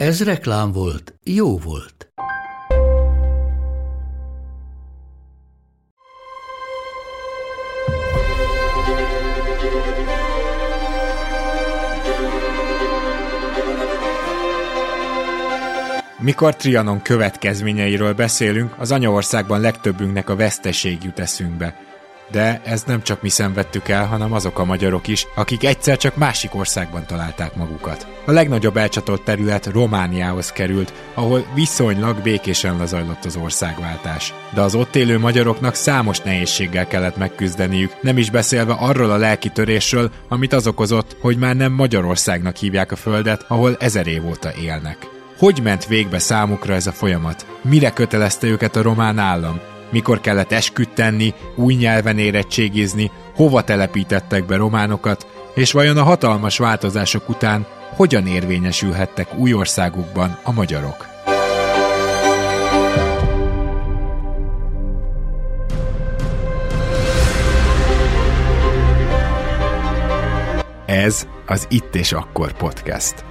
Ez reklám volt, jó volt. Mikor Trianon következményeiről beszélünk, az anyaországban legtöbbünknek a veszteség jut eszünkbe. De ez nem csak mi szenvedtük el, hanem azok a magyarok is, akik egyszer csak másik országban találták magukat. A legnagyobb elcsatolt terület Romániához került, ahol viszonylag békésen lezajlott az országváltás. De az ott élő magyaroknak számos nehézséggel kellett megküzdeniük, nem is beszélve arról a lelkitörésről, amit az okozott, hogy már nem Magyarországnak hívják a földet, ahol ezer év óta élnek. Hogy ment végbe számukra ez a folyamat? Mire kötelezte őket a román állam? Mikor kellett esküdt tenni, új nyelven érettségizni, hova telepítettek be románokat, és vajon a hatalmas változások után hogyan érvényesülhettek új országukban a magyarok? Ez az Itt és Akkor podcast.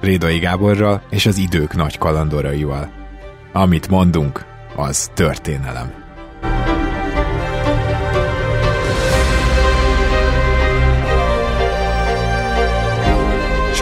Rédai Gáborral és az idők nagy kalandoraival. Amit mondunk, az történelem.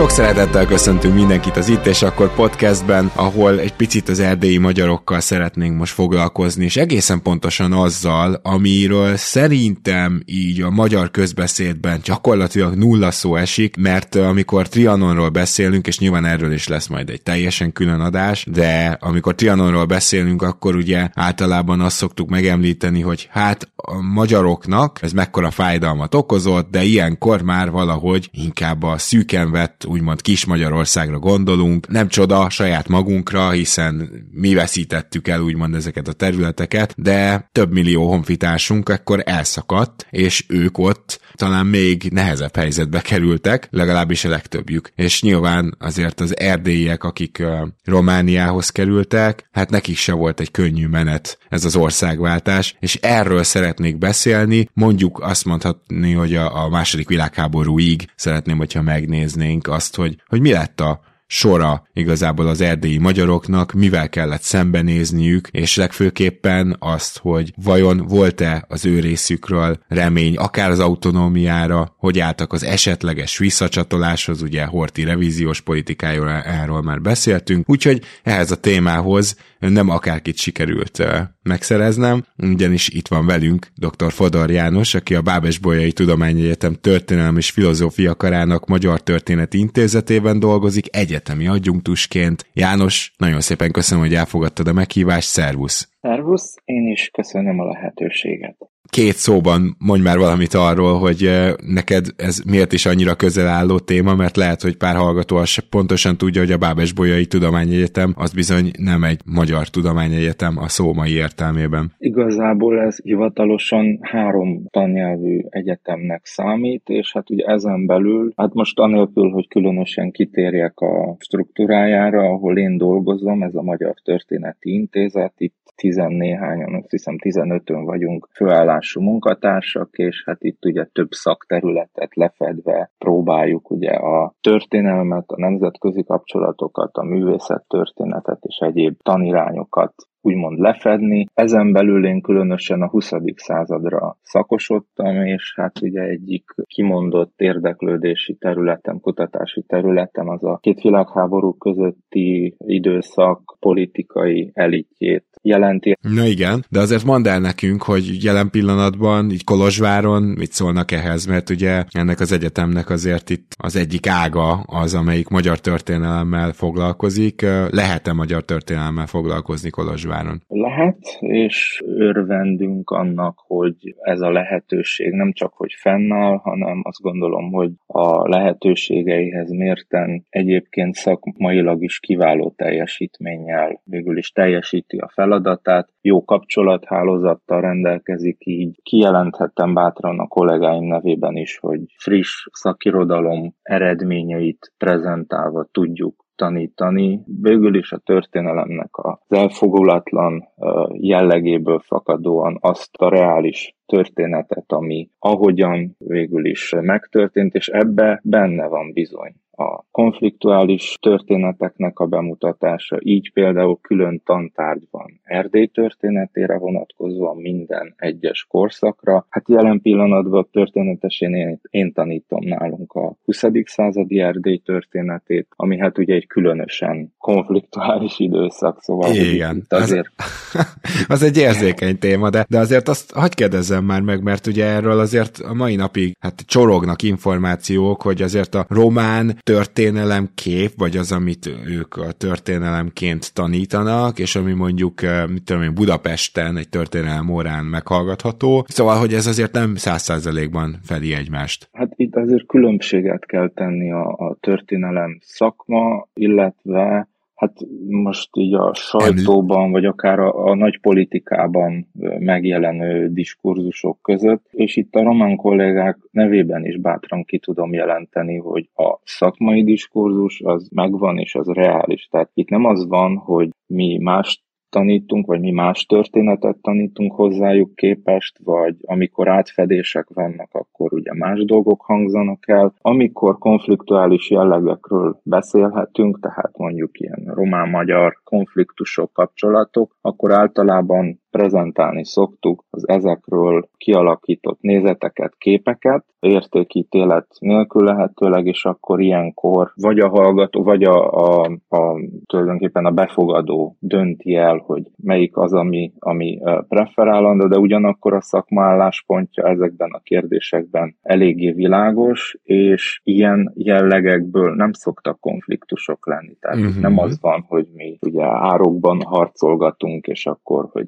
Sok szeretettel köszöntünk mindenkit az Itt és Akkor podcastben, ahol egy picit az erdélyi magyarokkal szeretnénk most foglalkozni, és egészen pontosan azzal, amiről szerintem így a magyar közbeszédben gyakorlatilag nulla szó esik, mert amikor Trianonról beszélünk, és nyilván erről is lesz majd egy teljesen külön adás, de amikor Trianonról beszélünk, akkor ugye általában azt szoktuk megemlíteni, hogy hát a magyaroknak ez mekkora fájdalmat okozott, de ilyenkor már valahogy inkább a szűken vett úgymond kis Magyarországra gondolunk, nem csoda saját magunkra, hiszen mi veszítettük el úgymond ezeket a területeket, de több millió honfitársunk akkor elszakadt, és ők ott talán még nehezebb helyzetbe kerültek, legalábbis a legtöbbjük. És nyilván azért az erdélyiek, akik Romániához kerültek, hát nekik se volt egy könnyű menet ez az országváltás, és erről szeretnék beszélni, mondjuk azt mondhatni, hogy a, a második világháborúig szeretném, hogyha megnéznénk azt, hogy, hogy mi lett a sora igazából az erdélyi magyaroknak, mivel kellett szembenézniük, és legfőképpen azt, hogy vajon volt-e az ő részükről remény akár az autonómiára, hogy álltak az esetleges visszacsatoláshoz, ugye Horti revíziós politikájáról erről már beszéltünk, úgyhogy ehhez a témához nem akárkit sikerült megszereznem, ugyanis itt van velünk dr. Fodor János, aki a Bábes-Bolyai Tudományegyetem Történelem és Filozófia Karának Magyar Történeti Intézetében dolgozik egyetemi adjunktusként. János, nagyon szépen köszönöm, hogy elfogadtad a meghívást, szervusz! Szervusz, én is köszönöm a lehetőséget két szóban mondj már valamit arról, hogy neked ez miért is annyira közel álló téma, mert lehet, hogy pár hallgató az pontosan tudja, hogy a Bábes Bolyai Tudományegyetem az bizony nem egy magyar tudományegyetem a szó mai értelmében. Igazából ez hivatalosan három tannyelvű egyetemnek számít, és hát ugye ezen belül, hát most anélkül, hogy különösen kitérjek a struktúrájára, ahol én dolgozom, ez a Magyar Történeti Intézet, itt tizennéhányan, azt hiszem 15-ön vagyunk főállású munkatársak, és hát itt ugye több szakterületet lefedve próbáljuk ugye a történelmet, a nemzetközi kapcsolatokat, a művészettörténetet és egyéb tanirányokat úgymond lefedni. Ezen belül én különösen a 20. századra szakosodtam, és hát ugye egyik kimondott érdeklődési területem, kutatási területem az a két világháború közötti időszak politikai elitjét jelenti. Na igen, de azért mondd el nekünk, hogy jelen pillanatban, így Kolozsváron mit szólnak ehhez, mert ugye ennek az egyetemnek azért itt az egyik ága az, amelyik magyar történelemmel foglalkozik. Lehet-e magyar történelemmel foglalkozni Kolozsváron? Lehet, és örvendünk annak, hogy ez a lehetőség nem csak, hogy fennáll, hanem azt gondolom, hogy a lehetőségeihez mérten egyébként szakmailag is kiváló teljesítménnyel végül is teljesíti a feladatát, jó kapcsolathálózattal rendelkezik, így kijelenthetem bátran a kollégáim nevében is, hogy friss szakirodalom eredményeit prezentálva tudjuk tanítani. Végül is a történelemnek az elfogulatlan jellegéből fakadóan azt a reális történetet, ami ahogyan végül is megtörtént, és ebbe benne van bizony a konfliktuális történeteknek a bemutatása, így például külön tantárgy van Erdély történetére vonatkozóan minden egyes korszakra. Hát jelen pillanatban történetesen én, én tanítom nálunk a 20. századi Erdély történetét, ami hát ugye egy különösen konfliktuális időszak, szóval Igen, azért... Az, az egy érzékeny téma, de, de azért azt hagyd kérdezzem már meg, mert ugye erről azért a mai napig hát csorognak információk, hogy azért a román történelem kép, vagy az, amit ők a történelemként tanítanak, és ami mondjuk, eh, mit tudom én, Budapesten egy történelem órán meghallgatható. Szóval, hogy ez azért nem száz százalékban fedi egymást. Hát itt azért különbséget kell tenni a, a történelem szakma, illetve Hát most így a sajtóban, vagy akár a, a nagy politikában megjelenő diskurzusok között, és itt a román kollégák nevében is bátran ki tudom jelenteni, hogy a szakmai diskurzus az megvan, és az reális. Tehát itt nem az van, hogy mi más tanítunk, vagy mi más történetet tanítunk hozzájuk képest, vagy amikor átfedések vannak, akkor ugye más dolgok hangzanak el. Amikor konfliktuális jellegekről beszélhetünk, tehát mondjuk ilyen román-magyar konfliktusok, kapcsolatok, akkor általában prezentálni szoktuk az ezekről kialakított nézeteket, képeket, értékítélet nélkül lehetőleg, és akkor ilyenkor vagy a hallgató, vagy a, a, a tulajdonképpen a befogadó dönti el, hogy melyik az, ami, ami preferálandó, de ugyanakkor a szakma álláspontja ezekben a kérdésekben eléggé világos, és ilyen jellegekből nem szoktak konfliktusok lenni. Tehát uh-huh. nem az van, hogy mi ugye árokban harcolgatunk, és akkor, hogy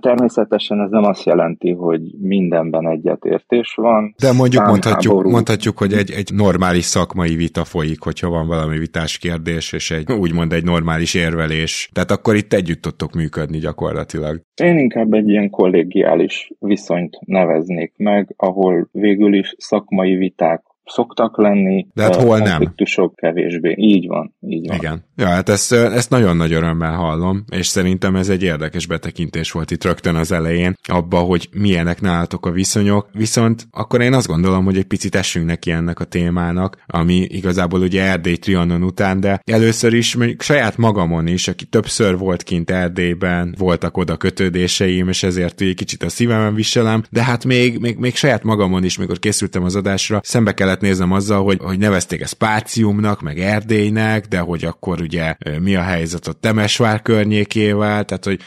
természetesen ez nem azt jelenti, hogy mindenben egyetértés van. De mondjuk mondhatjuk, mondhatjuk, hogy egy, egy normális szakmai vita folyik, hogyha van valami vitás kérdés, és egy úgymond egy normális érvelés. Tehát akkor itt együtt tudtok működni gyakorlatilag. Én inkább egy ilyen kollégiális viszonyt neveznék meg, ahol végül is szakmai viták szoktak lenni. De hát hol nem? kevésbé. Így van, így van. Igen. Ja, hát ezt, ezt nagyon nagy örömmel hallom, és szerintem ez egy érdekes betekintés volt itt rögtön az elején, abba, hogy milyenek nálatok a viszonyok, viszont akkor én azt gondolom, hogy egy picit essünk neki ennek a témának, ami igazából ugye Erdély Trianon után, de először is mondjuk saját magamon is, aki többször volt kint Erdélyben, voltak oda kötődéseim, és ezért egy kicsit a szívemen viselem, de hát még, még, még saját magamon is, mikor készültem az adásra, szembe kellett kellett néznem azzal, hogy, hogy nevezték ezt Páciumnak, meg Erdélynek, de hogy akkor ugye mi a helyzet a Temesvár környékével, tehát hogy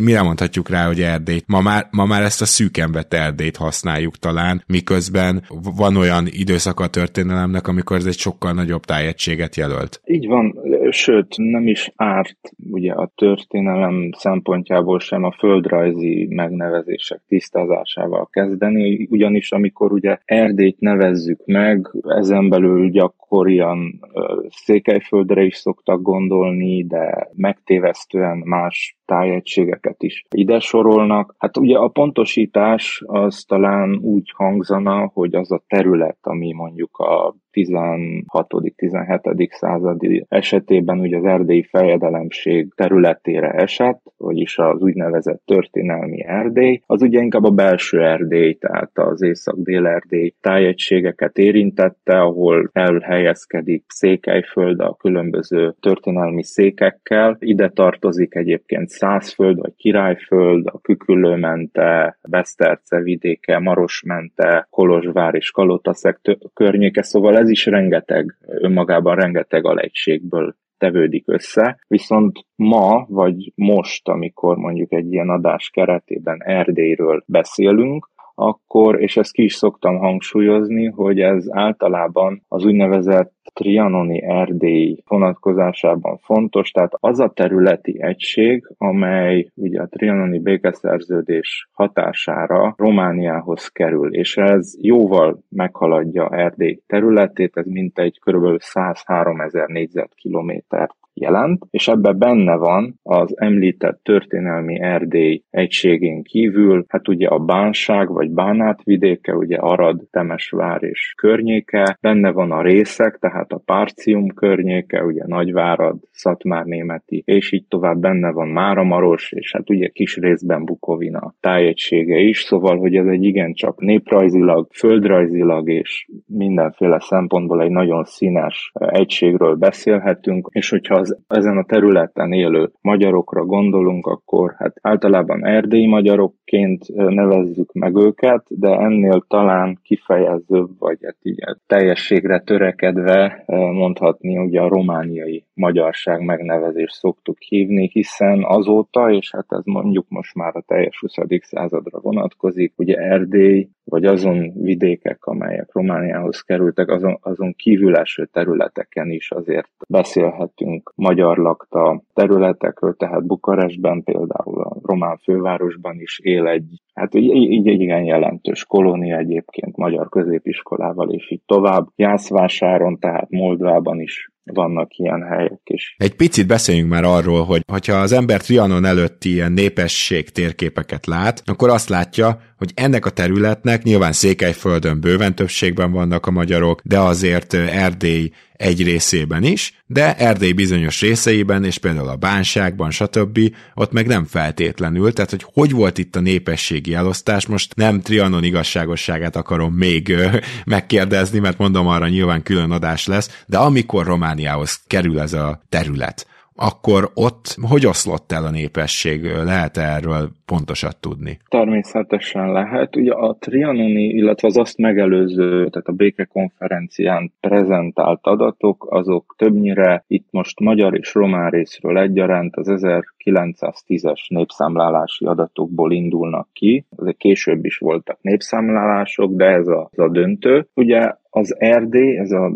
mire mondhatjuk rá, hogy Erdélyt. Ma már, ma már ezt a szűken vett Erdélyt használjuk talán, miközben van olyan időszak a történelemnek, amikor ez egy sokkal nagyobb tájegységet jelölt. Így van, sőt, nem is árt ugye a történelem szempontjából sem a földrajzi megnevezések tisztázásával kezdeni, ugyanis amikor ugye Erdélyt nevezzük meg, ezen belül gyakorian Székelyföldre is szoktak gondolni, de megtévesztően más tájegységeket is ide sorolnak. Hát ugye a pontosítás az talán úgy hangzana, hogy az a terület, ami mondjuk a 16.-17. századi esetében ugye az erdélyi fejedelemség területére esett, vagyis az úgynevezett történelmi Erdély, az ugye inkább a belső Erdély, tehát az észak-dél-erdély tájegységeket érintette, ahol elhelyezkedik Székelyföld a különböző történelmi székekkel. Ide tartozik egyébként Százföld vagy Királyföld, a Küküllőmente, Beszterce vidéke, Marosmente, Kolozsvár és Kalotaszeg környéke, szóval ez is rengeteg, önmagában rengeteg alegységből tevődik össze, viszont ma, vagy most, amikor mondjuk egy ilyen adás keretében Erdélyről beszélünk, akkor, és ezt ki is szoktam hangsúlyozni, hogy ez általában az úgynevezett trianoni Erdély vonatkozásában fontos, tehát az a területi egység, amely ugye a trianoni békeszerződés hatására Romániához kerül, és ez jóval meghaladja Erdély területét, ez mintegy kb. 103 ezer négyzetkilométert jelent, és ebbe benne van az említett történelmi Erdély egységén kívül, hát ugye a Bánság vagy Bánát vidéke, ugye Arad, Temesvár és környéke, benne van a részek, tehát a Párcium környéke, ugye Nagyvárad, Szatmár németi, és így tovább benne van Máramaros, és hát ugye kis részben Bukovina tájegysége is, szóval, hogy ez egy igencsak néprajzilag, földrajzilag és mindenféle szempontból egy nagyon színes egységről beszélhetünk, és hogyha az ezen a területen élő magyarokra gondolunk, akkor hát általában erdélyi magyarokként nevezzük meg őket, de ennél talán kifejezőbb, vagy hát így teljességre törekedve mondhatni, ugye a romániai magyarság megnevezést szoktuk hívni, hiszen azóta, és hát ez mondjuk most már a teljes 20. századra vonatkozik, ugye Erdély, vagy azon vidékek, amelyek Romániához kerültek, azon, azon kívül eső területeken is azért beszélhetünk magyar lakta területekről, tehát Bukarestben például a román fővárosban is él egy, hát így, így egy igen jelentős kolónia egyébként magyar középiskolával, és így tovább. Jászvásáron, tehát Moldvában is vannak ilyen helyek is. Egy picit beszéljünk már arról, hogy ha az ember Trianon előtti ilyen népesség térképeket lát, akkor azt látja, hogy ennek a területnek nyilván Székelyföldön bőven többségben vannak a magyarok, de azért Erdély egy részében is, de Erdély bizonyos részeiben, és például a bánságban, stb. ott meg nem feltétlenül, tehát hogy hogy volt itt a népességi elosztás, most nem Trianon igazságosságát akarom még megkérdezni, mert mondom arra nyilván külön adás lesz, de amikor Romániához kerül ez a terület, akkor ott hogy oszlott el a népesség? Lehet erről pontosat tudni? Természetesen lehet. Ugye a trianoni, illetve az azt megelőző, tehát a békekonferencián prezentált adatok, azok többnyire itt most magyar és román részről egyaránt az 1910-es népszámlálási adatokból indulnak ki. Ezek később is voltak népszámlálások, de ez a, ez a döntő. Ugye az Erdély, ez a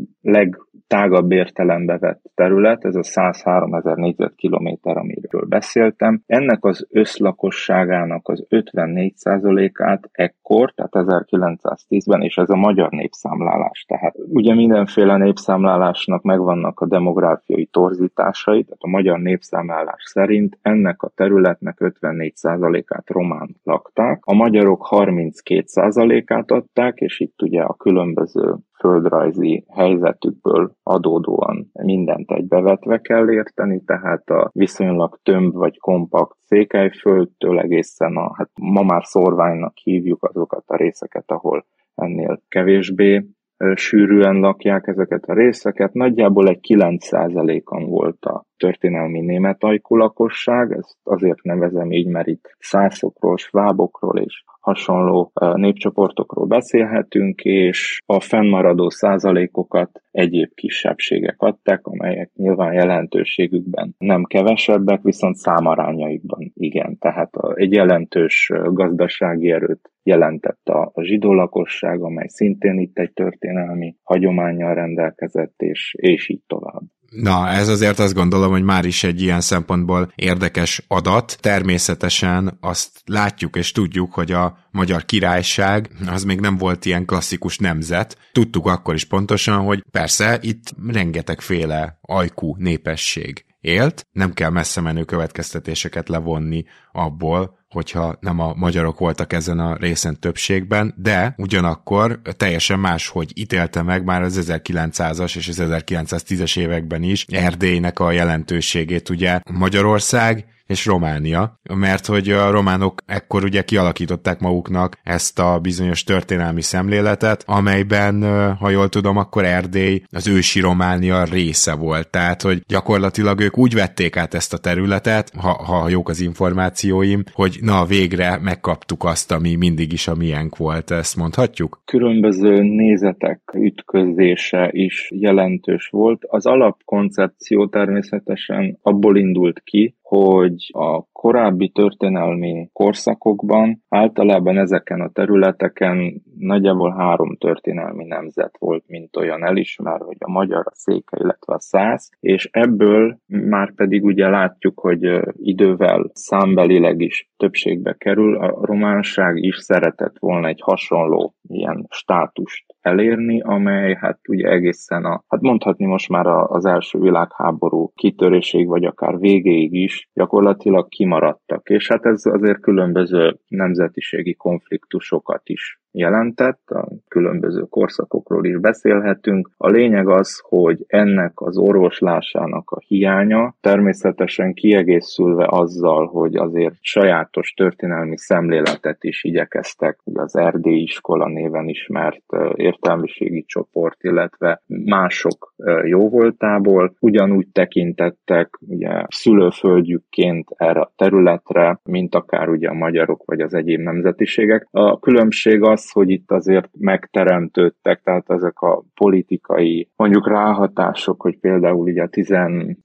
legtágabb értelembe vett terület, ez a 103 ezer négyzetkilométer, amiről beszéltem. Ennek az összlakosságának az 54%-át ekkor, tehát 1910-ben, és ez a magyar népszámlálás. Tehát ugye mindenféle népszámlálásnak megvannak a demográfiai torzításai, tehát a magyar népszámlálás szerint ennek a területnek 54%-át román lakták, a magyarok 32%-át adták, és itt ugye a különböző földrajzi helyzetükből adódóan mindent egybevetve kell érteni, tehát a viszonylag tömb vagy kompakt Székelyföldtől egészen a, hát ma már szorványnak hívjuk azokat a részeket, ahol ennél kevésbé sűrűen lakják ezeket a részeket. Nagyjából egy 9%-on volt a történelmi német ajkú lakosság, ezt azért nevezem így, mert itt szászokról, svábokról és hasonló népcsoportokról beszélhetünk, és a fennmaradó százalékokat egyéb kisebbségek adták, amelyek nyilván jelentőségükben nem kevesebbek, viszont számarányaikban igen. Tehát egy jelentős gazdasági erőt jelentett a, zsidó lakosság, amely szintén itt egy történelmi hagyományjal rendelkezett, és, és így tovább. Na, ez azért azt gondolom, hogy már is egy ilyen szempontból érdekes adat. Természetesen azt látjuk és tudjuk, hogy a magyar királyság az még nem volt ilyen klasszikus nemzet. Tudtuk akkor is pontosan, hogy persze itt rengetegféle ajkú népesség élt, nem kell messze menő következtetéseket levonni abból, hogyha nem a magyarok voltak ezen a részen többségben, de ugyanakkor teljesen máshogy ítélte meg már az 1900-as és az 1910-es években is Erdélynek a jelentőségét. Ugye Magyarország és Románia, mert hogy a románok ekkor ugye kialakították maguknak ezt a bizonyos történelmi szemléletet, amelyben, ha jól tudom, akkor Erdély az ősi Románia része volt. Tehát, hogy gyakorlatilag ők úgy vették át ezt a területet, ha, ha jók az információim, hogy na végre megkaptuk azt, ami mindig is a miénk volt, ezt mondhatjuk? Különböző nézetek ütközése is jelentős volt. Az alapkoncepció természetesen abból indult ki, hogy a korábbi történelmi korszakokban általában ezeken a területeken nagyjából három történelmi nemzet volt, mint olyan elismer, hogy a magyar, a széke, illetve a száz, és ebből már pedig ugye látjuk, hogy idővel számbelileg is többségbe kerül, a románság is szeretett volna egy hasonló ilyen státust elérni, amely hát ugye egészen a, hát mondhatni most már az első világháború kitöréség, vagy akár végéig is gyakorlatilag kimaradtak. És hát ez azért különböző nemzetiségi konfliktusokat is jelentett, a különböző korszakokról is beszélhetünk. A lényeg az, hogy ennek az orvoslásának a hiánya természetesen kiegészülve azzal, hogy azért sajátos történelmi szemléletet is igyekeztek, ugye az Erdély iskola néven ismert értelmiségi csoport, illetve mások jóvoltából ugyanúgy tekintettek ugye szülőföldjükként erre a területre, mint akár ugye a magyarok vagy az egyéb nemzetiségek. A különbség az, az, hogy itt azért megteremtődtek, tehát ezek a politikai mondjuk ráhatások, hogy például ugye a 17.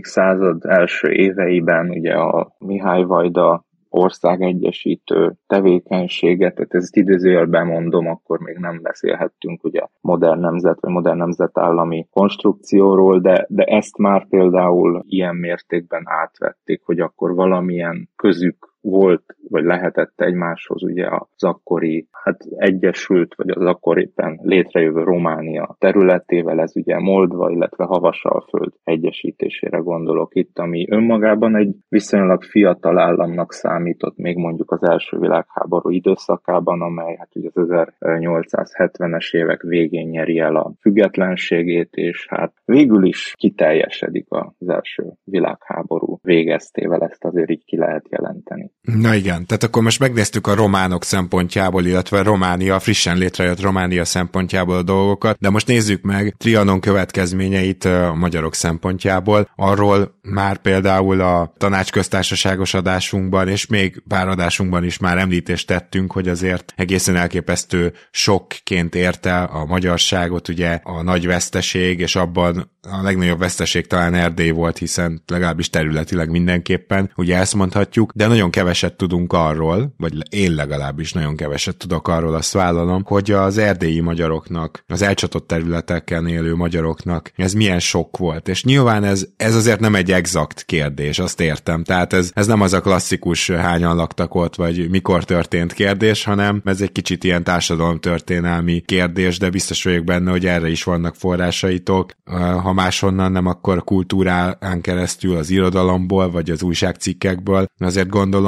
század első éveiben ugye a Mihály Vajda országegyesítő tevékenységet, tehát ezt idézőjelben mondom, akkor még nem beszélhettünk ugye modern nemzet vagy modern nemzetállami konstrukcióról, de, de ezt már például ilyen mértékben átvették, hogy akkor valamilyen közük volt, vagy lehetett egymáshoz ugye az akkori, hát egyesült, vagy az akkor éppen létrejövő Románia területével, ez ugye Moldva, illetve Havasalföld egyesítésére gondolok itt, ami önmagában egy viszonylag fiatal államnak számított még mondjuk az első világháború időszakában, amely hát ugye az 1870-es évek végén nyeri el a függetlenségét, és hát végül is kiteljesedik az első világháború végeztével, ezt azért így ki lehet jelenteni. Na igen, tehát akkor most megnéztük a románok szempontjából, illetve Románia, frissen létrejött Románia szempontjából a dolgokat, de most nézzük meg Trianon következményeit a magyarok szempontjából. Arról már például a tanácsköztársaságos adásunkban, és még pár adásunkban is már említést tettünk, hogy azért egészen elképesztő sokként érte a magyarságot, ugye a nagy veszteség, és abban a legnagyobb veszteség talán Erdély volt, hiszen legalábbis területileg mindenképpen, ugye ezt mondhatjuk, de nagyon keveset tudunk arról, vagy én legalábbis nagyon keveset tudok arról, azt vállalom, hogy az erdélyi magyaroknak, az elcsatott területeken élő magyaroknak ez milyen sok volt. És nyilván ez, ez azért nem egy exakt kérdés, azt értem. Tehát ez, ez nem az a klasszikus hányan laktak ott, vagy mikor történt kérdés, hanem ez egy kicsit ilyen társadalomtörténelmi kérdés, de biztos vagyok benne, hogy erre is vannak forrásaitok. Ha máshonnan nem, akkor kultúrán keresztül, az irodalomból, vagy az újságcikkekből. Azért gondolom,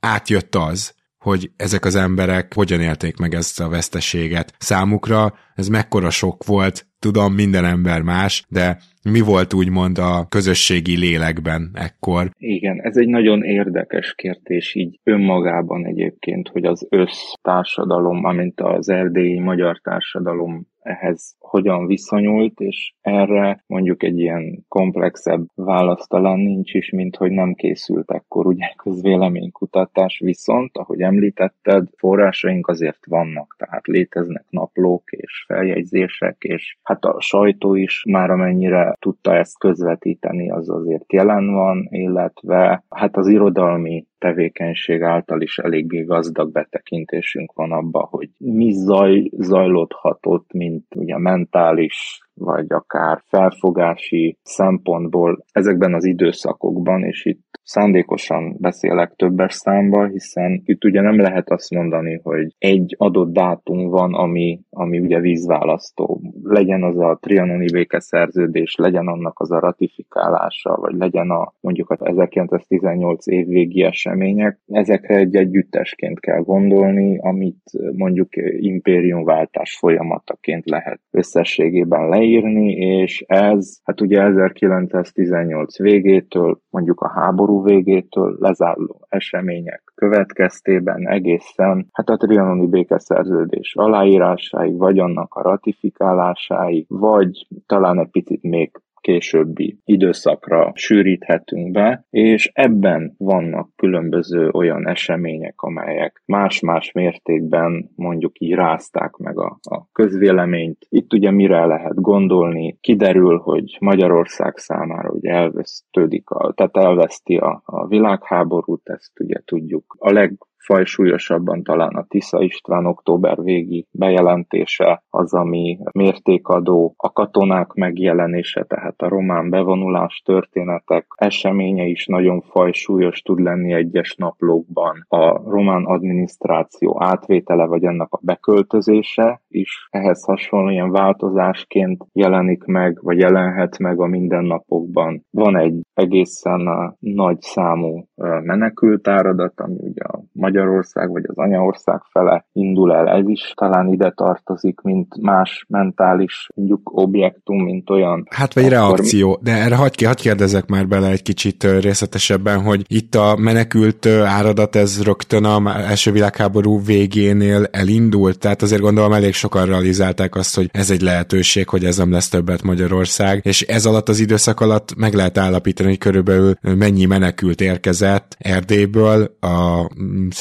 átjött az, hogy ezek az emberek hogyan élték meg ezt a veszteséget. Számukra ez mekkora sok volt, tudom, minden ember más, de mi volt úgymond a közösségi lélekben ekkor? Igen, ez egy nagyon érdekes kérdés így önmagában egyébként, hogy az össztársadalom, amint az erdélyi magyar társadalom ehhez hogyan viszonyult, és erre mondjuk egy ilyen komplexebb válasz talán nincs is, mint hogy nem készült ekkor ugye közvéleménykutatás, viszont, ahogy említetted, forrásaink azért vannak, tehát léteznek naplók és feljegyzések, és hát a sajtó is már amennyire tudta ezt közvetíteni, az azért jelen van, illetve hát az irodalmi tevékenység által is eléggé gazdag betekintésünk van abba, hogy mi zaj, zajlódhatott, mint ugye mentális vagy akár felfogási szempontból ezekben az időszakokban, és itt szándékosan beszélek többes számba, hiszen itt ugye nem lehet azt mondani, hogy egy adott dátum van, ami, ami ugye vízválasztó. Legyen az a trianoni békeszerződés, legyen annak az a ratifikálása, vagy legyen a mondjuk az 1918 évvégi események. Ezekre egy együttesként kell gondolni, amit mondjuk impériumváltás folyamataként lehet összességében leírni, és ez, hát ugye 1918 végétől mondjuk a háború végétől lezáruló események következtében egészen hát a trianoni békeszerződés aláírásáig, vagy annak a ratifikálásáig, vagy talán egy picit még későbbi időszakra sűríthetünk be, és ebben vannak különböző olyan események, amelyek más-más mértékben mondjuk így rázták meg a, a közvéleményt. Itt ugye mire lehet gondolni, kiderül, hogy Magyarország számára ugye elvesztődik, a, tehát elveszti a, a világháborút, ezt ugye tudjuk. A leg fajsúlyosabban talán a Tisza István október végi bejelentése az, ami mértékadó, a katonák megjelenése, tehát a román bevonulás történetek eseménye is nagyon fajsúlyos tud lenni egyes naplókban. A román adminisztráció átvétele vagy ennek a beköltözése is ehhez hasonló ilyen változásként jelenik meg, vagy jelenhet meg a mindennapokban. Van egy egészen nagy számú menekültáradat, ami ugye a Magyarország vagy az anyaország fele indul el. Ez is talán ide tartozik, mint más mentális mondjuk objektum, mint olyan. Hát vagy Akkor... reakció, de erre hagyj, hagy kérdezek már bele egy kicsit részletesebben, hogy itt a menekült áradat ez rögtön a első világháború végénél elindult, tehát azért gondolom elég sokan realizálták azt, hogy ez egy lehetőség, hogy ez nem lesz többet Magyarország, és ez alatt az időszak alatt meg lehet állapítani, hogy körülbelül mennyi menekült érkezett Erdélyből a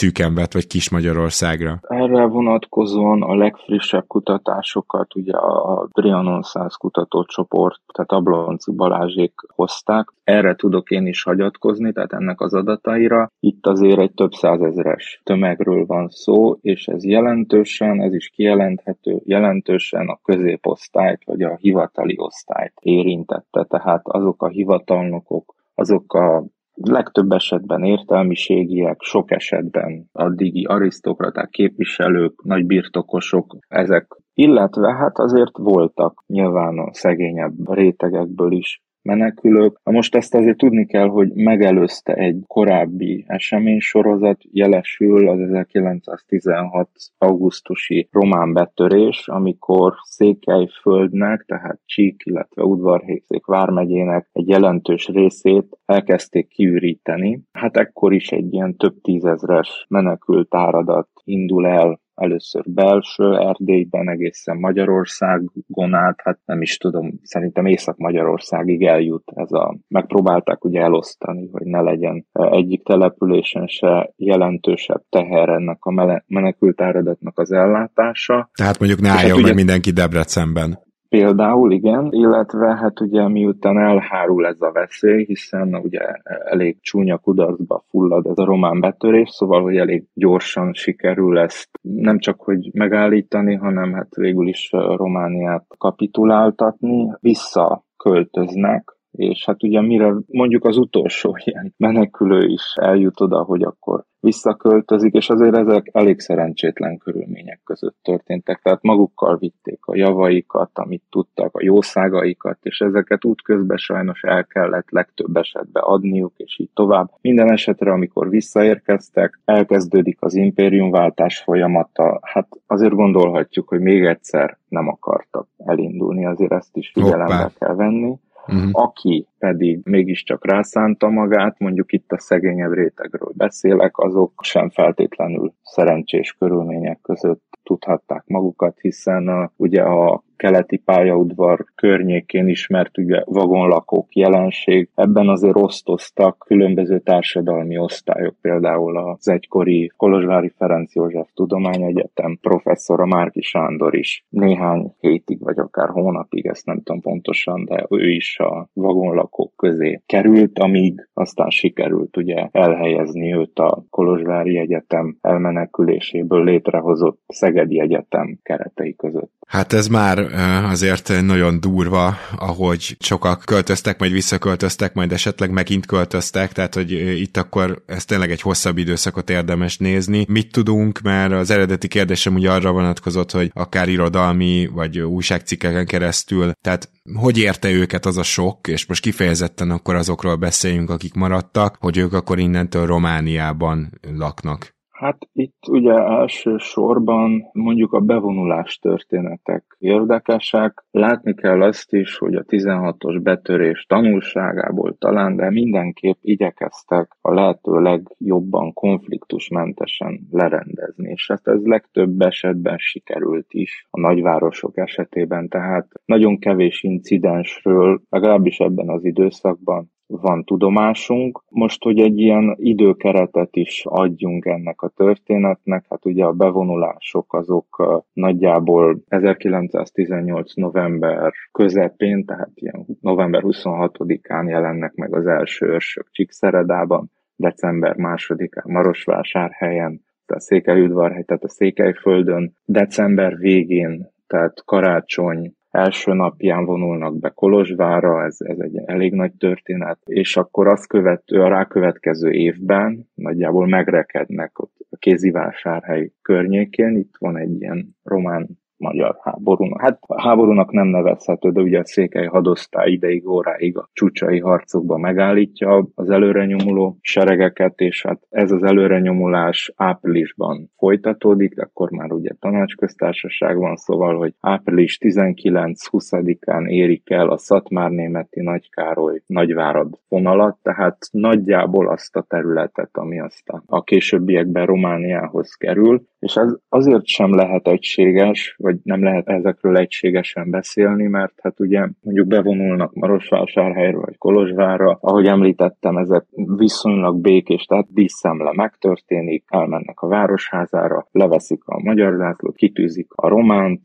szűken vett, vagy Kis Magyarországra? Erre vonatkozóan a legfrissebb kutatásokat ugye a Trianon 100 kutatócsoport, tehát Ablonci Balázsék hozták. Erre tudok én is hagyatkozni, tehát ennek az adataira. Itt azért egy több százezeres tömegről van szó, és ez jelentősen, ez is kijelenthető, jelentősen a középosztályt, vagy a hivatali osztályt érintette. Tehát azok a hivatalnokok, azok a legtöbb esetben értelmiségiek, sok esetben addigi arisztokraták, képviselők, nagy birtokosok, ezek. Illetve hát azért voltak nyilván a szegényebb rétegekből is menekülők. Na most ezt azért tudni kell, hogy megelőzte egy korábbi eseménysorozat, jelesül az 1916. augusztusi román betörés, amikor Székelyföldnek, tehát Csík, illetve Udvarhészék vármegyének egy jelentős részét elkezdték kiüríteni. Hát ekkor is egy ilyen több tízezres menekült áradat indul el először belső Erdélyben, egészen Magyarországon át, hát nem is tudom, szerintem Észak-Magyarországig eljut ez a, megpróbálták ugye elosztani, hogy ne legyen egyik településen se jelentősebb teher ennek a menekült áradatnak az ellátása. Tehát mondjuk ne hát álljon hát meg ugye, mindenki Debrecenben. Például igen, illetve hát ugye miután elhárul ez a veszély, hiszen ugye elég csúnya kudarcba fullad ez a román betörés, szóval hogy elég gyorsan sikerül ezt nem csak hogy megállítani, hanem hát végül is Romániát kapituláltatni, visszaköltöznek és hát ugye mire mondjuk az utolsó ilyen menekülő is eljut oda, hogy akkor visszaköltözik, és azért ezek elég szerencsétlen körülmények között történtek. Tehát magukkal vitték a javaikat, amit tudtak, a jószágaikat, és ezeket útközben sajnos el kellett legtöbb esetben adniuk, és így tovább. Minden esetre, amikor visszaérkeztek, elkezdődik az impériumváltás folyamata. Hát azért gondolhatjuk, hogy még egyszer nem akartak elindulni, azért ezt is figyelembe kell venni. Uh-huh. Aki pedig mégiscsak rászánta magát, mondjuk itt a szegényebb rétegről beszélek, azok sem feltétlenül szerencsés körülmények között tudhatták magukat, hiszen a, ugye a keleti pályaudvar környékén ismert ugye vagonlakók jelenség. Ebben azért osztoztak különböző társadalmi osztályok, például az egykori Kolozsvári Ferenc József Tudományegyetem professzora Márki Sándor is néhány hétig, vagy akár hónapig, ezt nem tudom pontosan, de ő is a vagonlakók közé került, amíg aztán sikerült ugye elhelyezni őt a Kolozsvári Egyetem elmeneküléséből létrehozott Szegedi Egyetem keretei között. Hát ez már azért nagyon durva, ahogy sokak költöztek, majd visszaköltöztek, majd esetleg megint költöztek, tehát hogy itt akkor ez tényleg egy hosszabb időszakot érdemes nézni. Mit tudunk, mert az eredeti kérdésem ugye arra vonatkozott, hogy akár irodalmi vagy újságcikkeken keresztül, tehát hogy érte őket az a sok, és most kifejezetten akkor azokról beszéljünk, akik maradtak, hogy ők akkor innentől Romániában laknak. Hát itt ugye elsősorban mondjuk a bevonulás történetek érdekesek. Látni kell azt is, hogy a 16-os betörés tanulságából talán, de mindenképp igyekeztek a lehető legjobban konfliktusmentesen lerendezni, és hát ez legtöbb esetben sikerült is a nagyvárosok esetében, tehát nagyon kevés incidensről, legalábbis ebben az időszakban van tudomásunk. Most, hogy egy ilyen időkeretet is adjunk ennek a történetnek, hát ugye a bevonulások azok nagyjából 1918. november közepén, tehát ilyen november 26-án jelennek meg az első őrsök Csíkszeredában, december 2-án Marosvásárhelyen, tehát Székelyudvarhely, tehát a Székelyföldön, december végén, tehát karácsony első napján vonulnak be Kolozsvára, ez, ez egy elég nagy történet, és akkor azt követő, a rákövetkező évben nagyjából megrekednek ott a kézivásárhely környékén, itt van egy ilyen román magyar háborúnak. Hát a háborúnak nem nevezhető, de ugye a székely hadosztály ideig, óráig a csúcsai harcokban megállítja az előrenyomuló seregeket, és hát ez az előrenyomulás áprilisban folytatódik, akkor már ugye tanácsköztársaság van, szóval, hogy április 19-20-án érik el a Szatmár-németi Nagykároly Nagyvárad vonalat, tehát nagyjából azt a területet, ami aztán a későbbiekben Romániához kerül, és ez azért sem lehet egységes, vagy nem lehet ezekről egységesen beszélni, mert hát ugye mondjuk bevonulnak Marosvásárhelyre vagy Kolozsvárra, ahogy említettem, ezek viszonylag békés, tehát díszemle megtörténik, elmennek a városházára, leveszik a magyar zászlót, kitűzik a románt,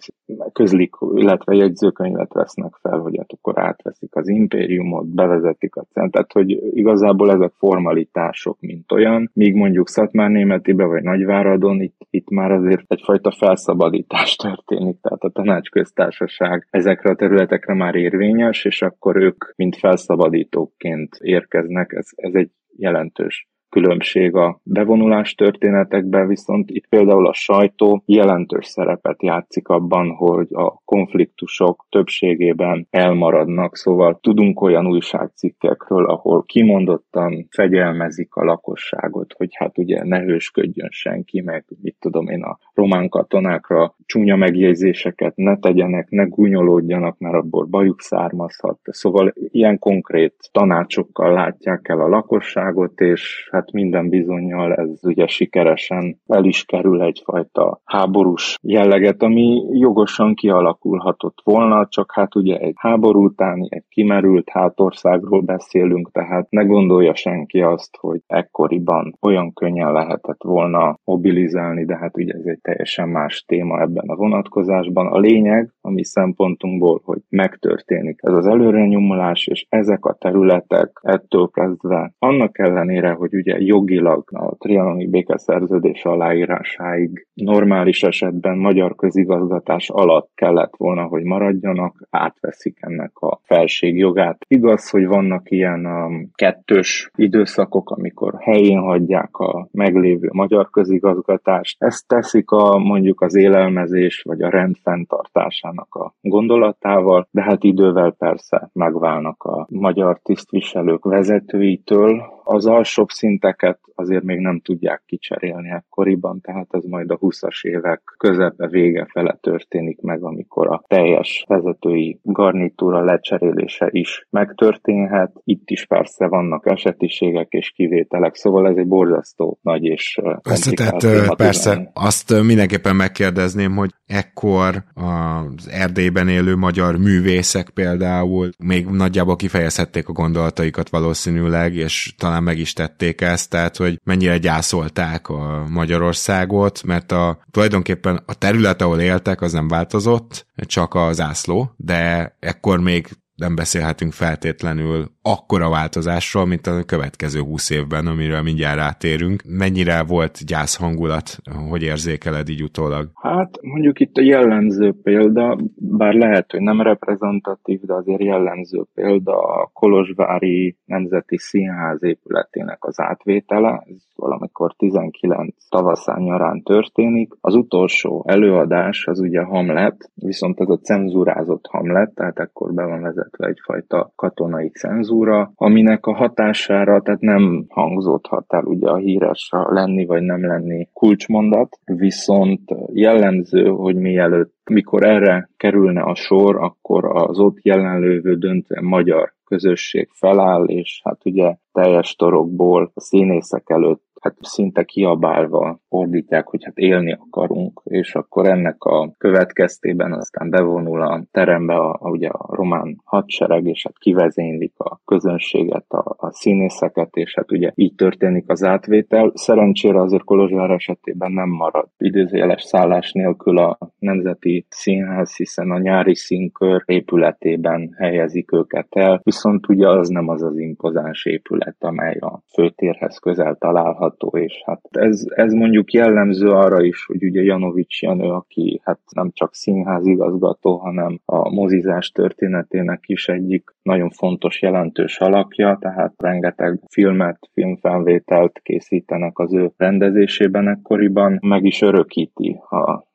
közlik, illetve jegyzőkönyvet vesznek fel, hogy hát akkor átveszik az impériumot, bevezetik a centet, hogy igazából ezek formalitások, mint olyan, míg mondjuk Szatmár-Németibe vagy Nagyváradon itt, itt már azért egyfajta felszabadítás történik, tehát a tanácsköztársaság ezekre a területekre már érvényes, és akkor ők mint felszabadítóként érkeznek, ez, ez egy jelentős különbség a bevonulás történetekben, viszont itt például a sajtó jelentős szerepet játszik abban, hogy a konfliktusok többségében elmaradnak, szóval tudunk olyan újságcikkekről, ahol kimondottan fegyelmezik a lakosságot, hogy hát ugye ne hősködjön senki, meg mit tudom én a román katonákra csúnya megjegyzéseket ne tegyenek, ne gúnyolódjanak, mert abból bajuk származhat. Szóval ilyen konkrét tanácsokkal látják el a lakosságot, és hát minden bizonyal ez ugye sikeresen el is kerül egyfajta háborús jelleget, ami jogosan kialakulhatott volna, csak hát ugye egy háború utáni, egy kimerült hátországról beszélünk, tehát ne gondolja senki azt, hogy ekkoriban olyan könnyen lehetett volna mobilizálni, de hát ugye ez egy teljesen más téma ebben a vonatkozásban. A lényeg, a mi szempontunkból, hogy megtörténik ez az előrenyomulás, és ezek a területek ettől kezdve, annak ellenére, hogy ugye ugye jogilag a trianoni békeszerződés aláírásáig normális esetben magyar közigazgatás alatt kellett volna, hogy maradjanak, átveszik ennek a felségjogát. Igaz, hogy vannak ilyen um, kettős időszakok, amikor helyén hagyják a meglévő magyar közigazgatást. Ezt teszik a mondjuk az élelmezés vagy a rend fenntartásának a gondolatával, de hát idővel persze megválnak a magyar tisztviselők vezetőitől, az alsóbb szinteket azért még nem tudják kicserélni ekkoriban, tehát ez majd a 20-as évek közepe vége fele történik meg, amikor a teljes vezetői garnitúra lecserélése is megtörténhet. Itt is persze vannak esetiségek és kivételek, szóval ez egy borzasztó nagy és Összetett, persze. Azt mindenképpen megkérdezném, hogy ekkor az Erdélyben élő magyar művészek például még nagyjából kifejezhették a gondolataikat valószínűleg, és talán talán meg is tették ezt, tehát hogy mennyire gyászolták a Magyarországot, mert a, tulajdonképpen a terület, ahol éltek, az nem változott, csak a zászló, de ekkor még nem beszélhetünk feltétlenül akkora változásról, mint a következő húsz évben, amiről mindjárt rátérünk. Mennyire volt gyász hangulat, hogy érzékeled így utólag? Hát mondjuk itt a jellemző példa, bár lehet, hogy nem reprezentatív, de azért jellemző példa a Kolozsvári Nemzeti Színház épületének az átvétele. Ez valamikor 19 tavaszán nyarán történik. Az utolsó előadás az ugye Hamlet, viszont ez a cenzúrázott Hamlet, tehát ekkor be van vezetve illetve egyfajta katonai cenzúra, aminek a hatására tehát nem hangzódhat el ugye a híres lenni vagy nem lenni kulcsmondat, viszont jellemző, hogy mielőtt mikor erre kerülne a sor, akkor az ott jelenlévő döntően magyar közösség feláll, és hát ugye teljes torokból a színészek előtt hát szinte kiabálva ordítják, hogy hát élni akarunk, és akkor ennek a következtében aztán bevonul a terembe a, a, ugye a román hadsereg, és hát kivezénylik a közönséget, a, a színészeket, és hát ugye így történik az átvétel. Szerencsére azért Kolozsvár esetében nem marad idézőjeles szállás nélkül a Nemzeti Színház, hiszen a nyári színkör épületében helyezik őket el, viszont ugye az nem az az impozáns épület, amely a főtérhez közel található, található, és hát ez, ez mondjuk jellemző arra is, hogy ugye Janovics Jenő, aki hát nem csak színházigazgató, hanem a mozizás történetének is egyik nagyon fontos, jelentős alakja, tehát rengeteg filmet, filmfelvételt készítenek az ő rendezésében ekkoriban, meg is örökíti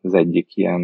az egyik ilyen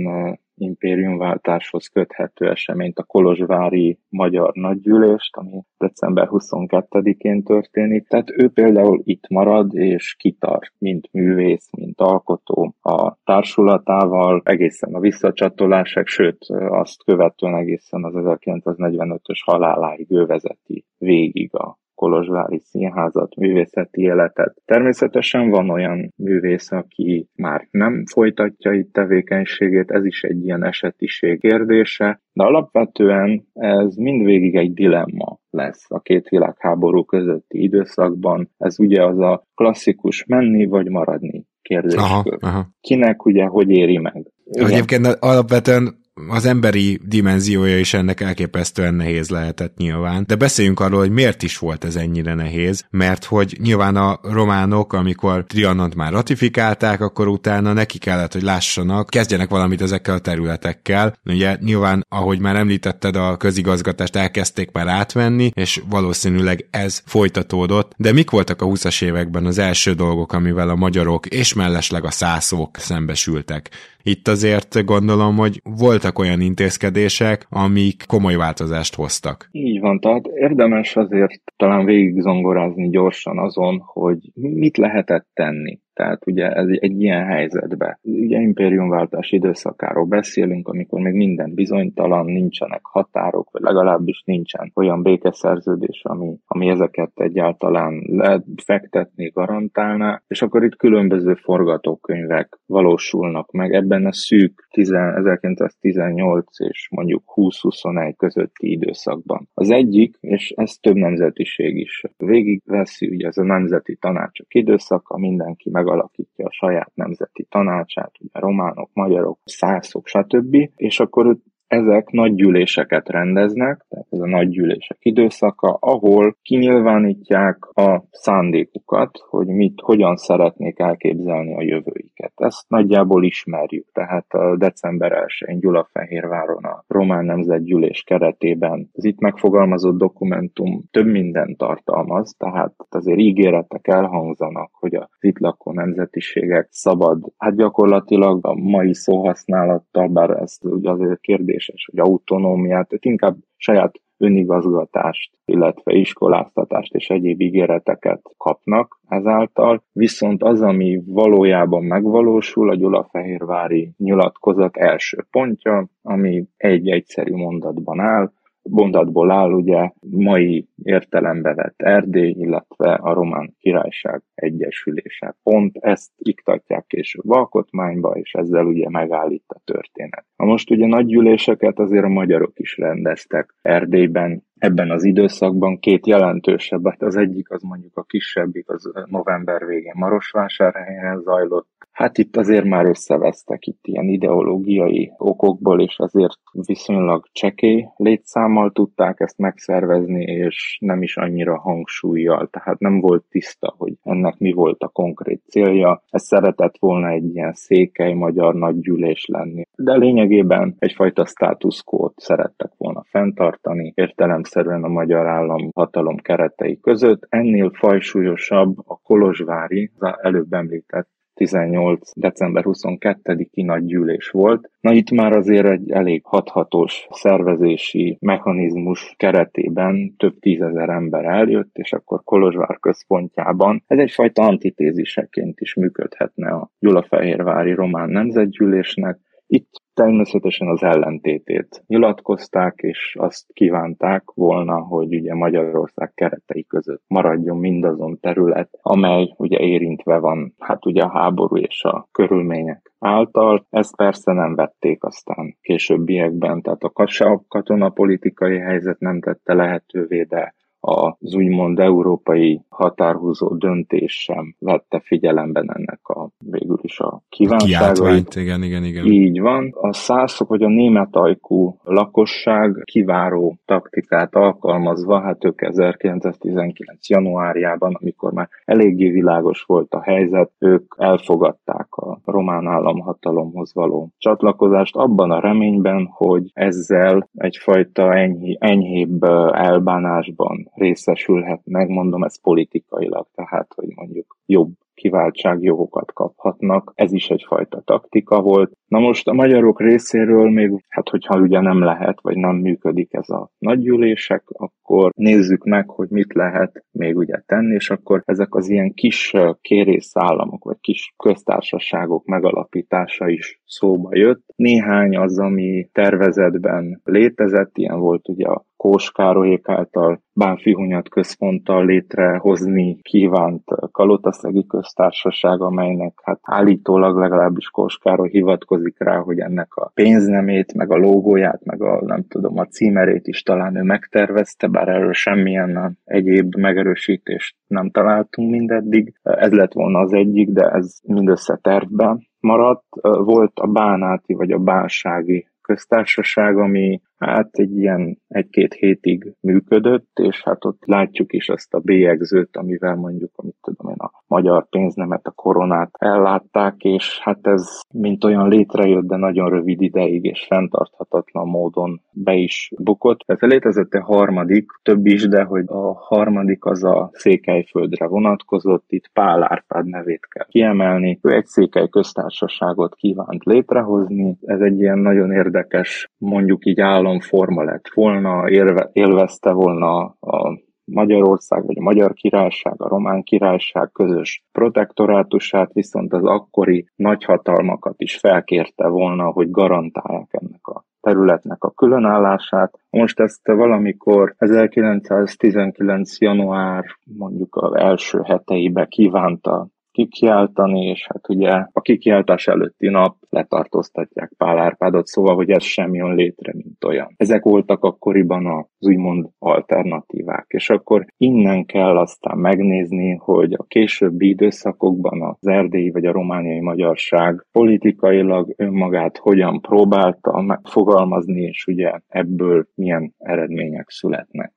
impériumváltáshoz köthető eseményt, a Kolozsvári Magyar Nagygyűlést, ami december 22-én történik. Tehát ő például itt marad és kitart, mint művész, mint alkotó a társulatával, egészen a visszacsatolásig, sőt azt követően egészen az 1945-ös haláláig ő vezeti végig a Kolozsvári Színházat, művészeti életet. Természetesen van olyan művész, aki már nem folytatja itt tevékenységét, ez is egy ilyen esetiség kérdése, de alapvetően ez mindvégig egy dilemma lesz a két világháború közötti időszakban. Ez ugye az a klasszikus menni vagy maradni kérdés. Aha, aha. Kinek ugye hogy éri meg? Egyébként alapvetően az emberi dimenziója is ennek elképesztően nehéz lehetett nyilván. De beszéljünk arról, hogy miért is volt ez ennyire nehéz, mert hogy nyilván a románok, amikor Trianont már ratifikálták, akkor utána neki kellett, hogy lássanak, kezdjenek valamit ezekkel a területekkel. Ugye nyilván, ahogy már említetted, a közigazgatást elkezdték már átvenni, és valószínűleg ez folytatódott. De mik voltak a 20-as években az első dolgok, amivel a magyarok és mellesleg a szászok szembesültek? Itt azért gondolom, hogy voltak olyan intézkedések, amik komoly változást hoztak. Így van, tehát érdemes azért talán végig zongorázni gyorsan azon, hogy mit lehetett tenni. Tehát ugye ez egy ilyen helyzetbe. Ugye impériumváltás időszakáról beszélünk, amikor még minden bizonytalan, nincsenek határok, vagy legalábbis nincsen olyan békeszerződés, ami, ami ezeket egyáltalán lehet fektetni, garantálná, és akkor itt különböző forgatókönyvek valósulnak meg ebben a szűk 10, 1918 és mondjuk 20-21 közötti időszakban. Az egyik, és ez több nemzetiség is végigveszi, ugye ez a nemzeti tanácsok időszaka, mindenki meg megalakítja a saját nemzeti tanácsát, ugye románok, magyarok, szászok, stb. És akkor ezek nagy gyűléseket rendeznek, tehát ez a nagy gyűlések időszaka, ahol kinyilvánítják a szándékukat, hogy mit, hogyan szeretnék elképzelni a jövőiket. Ezt nagyjából ismerjük, tehát a december 1-én Gyulafehérváron a Román Nemzetgyűlés keretében az itt megfogalmazott dokumentum több mindent tartalmaz, tehát azért ígéretek elhangzanak, hogy az itt lakó nemzetiségek szabad, hát gyakorlatilag a mai szóhasználattal, bár ezt ugye azért kérdés kérdéses, hogy autonómiát, tehát inkább saját önigazgatást, illetve iskoláztatást és egyéb ígéreteket kapnak ezáltal, viszont az, ami valójában megvalósul, a Gyulafehérvári nyilatkozat első pontja, ami egy egyszerű mondatban áll, mondatból áll ugye mai értelembe vett Erdély, illetve a Román Királyság Egyesülése. Pont ezt iktatják később alkotmányba, és ezzel ugye megállít a történet. Na most ugye nagy gyűléseket azért a magyarok is rendeztek Erdélyben, ebben az időszakban két jelentősebbet. Az egyik az mondjuk a kisebbik, az november végén Marosvásárhelyen zajlott. Hát itt azért már összevesztek itt ilyen ideológiai okokból, és azért viszonylag csekély létszámmal tudták ezt megszervezni, és nem is annyira hangsúlyjal. Tehát nem volt tiszta, hogy ennek mi volt a konkrét célja. Ez szeretett volna egy ilyen székely magyar nagygyűlés lenni. De lényegében egyfajta status szerettek volna fenntartani, értelem értelemszerűen a magyar állam hatalom keretei között. Ennél fajsúlyosabb a Kolozsvári, az előbb említett 1918. december 22-i nagy gyűlés volt. Na itt már azért egy elég hathatós szervezési mechanizmus keretében több tízezer ember eljött, és akkor Kolozsvár központjában ez egyfajta antitéziseként is működhetne a Gyulafehérvári Román Nemzetgyűlésnek, itt természetesen az ellentétét nyilatkozták, és azt kívánták volna, hogy ugye Magyarország keretei között maradjon mindazon terület, amely ugye érintve van, hát ugye a háború és a körülmények által. Ezt persze nem vették aztán későbbiekben, tehát a katonapolitikai helyzet nem tette lehetővé, de az úgymond európai határhúzó döntés sem vette figyelemben ennek a végül is a kívánságait. igen, igen, igen. Így van. A szászok vagy a német ajkú lakosság kiváró taktikát alkalmazva, hát ők 1919. januárjában, amikor már eléggé világos volt a helyzet, ők elfogadták a román államhatalomhoz való csatlakozást abban a reményben, hogy ezzel egyfajta enyhé, enyhébb elbánásban részesülhet meg, mondom, ez politikailag, tehát, hogy mondjuk jobb kiváltságjogokat kaphatnak. Ez is egyfajta taktika volt. Na most a magyarok részéről még, hát hogyha ugye nem lehet, vagy nem működik ez a nagygyűlések, akkor nézzük meg, hogy mit lehet még ugye tenni, és akkor ezek az ilyen kis kérészállamok, vagy kis köztársaságok megalapítása is szóba jött. Néhány az, ami tervezetben létezett, ilyen volt ugye a Kós Károlyék által Bánfihunyat központtal létrehozni kívánt Kalotaszegi köztársaság, amelynek hát állítólag legalábbis Kós Károly hivatkozik rá, hogy ennek a pénznemét, meg a logóját, meg a nem tudom, a címerét is talán ő megtervezte, bár erről semmilyen egyéb megerősítést nem találtunk mindeddig. Ez lett volna az egyik, de ez mindössze tervben maradt. Volt a bánáti vagy a bánsági köztársaság, ami hát egy ilyen egy-két hétig működött, és hát ott látjuk is azt a bélyegzőt, amivel mondjuk, amit tudom én, a magyar pénznemet, a koronát ellátták, és hát ez mint olyan létrejött, de nagyon rövid ideig és fenntarthatatlan módon be is bukott. Tehát létezett egy harmadik, több is, de hogy a harmadik az a Székelyföldre vonatkozott, itt Pál Árpád nevét kell kiemelni. Ő egy székely köztársaságot kívánt létrehozni, ez egy ilyen nagyon érdekes, mondjuk így állam forma lett volna, élve, élvezte volna a Magyarország vagy a Magyar Királyság, a Román Királyság közös protektorátusát, viszont az akkori nagyhatalmakat is felkérte volna, hogy garantálják ennek a területnek a különállását. Most ezt valamikor 1919. január mondjuk az első heteibe kívánta kikiáltani, és hát ugye a kikiáltás előtti nap letartóztatják Pál Árpádot, szóval, hogy ez sem jön létre, mint olyan. Ezek voltak akkoriban az úgymond alternatívák, és akkor innen kell aztán megnézni, hogy a későbbi időszakokban az erdélyi vagy a romániai magyarság politikailag önmagát hogyan próbálta megfogalmazni, és ugye ebből milyen eredmények születnek.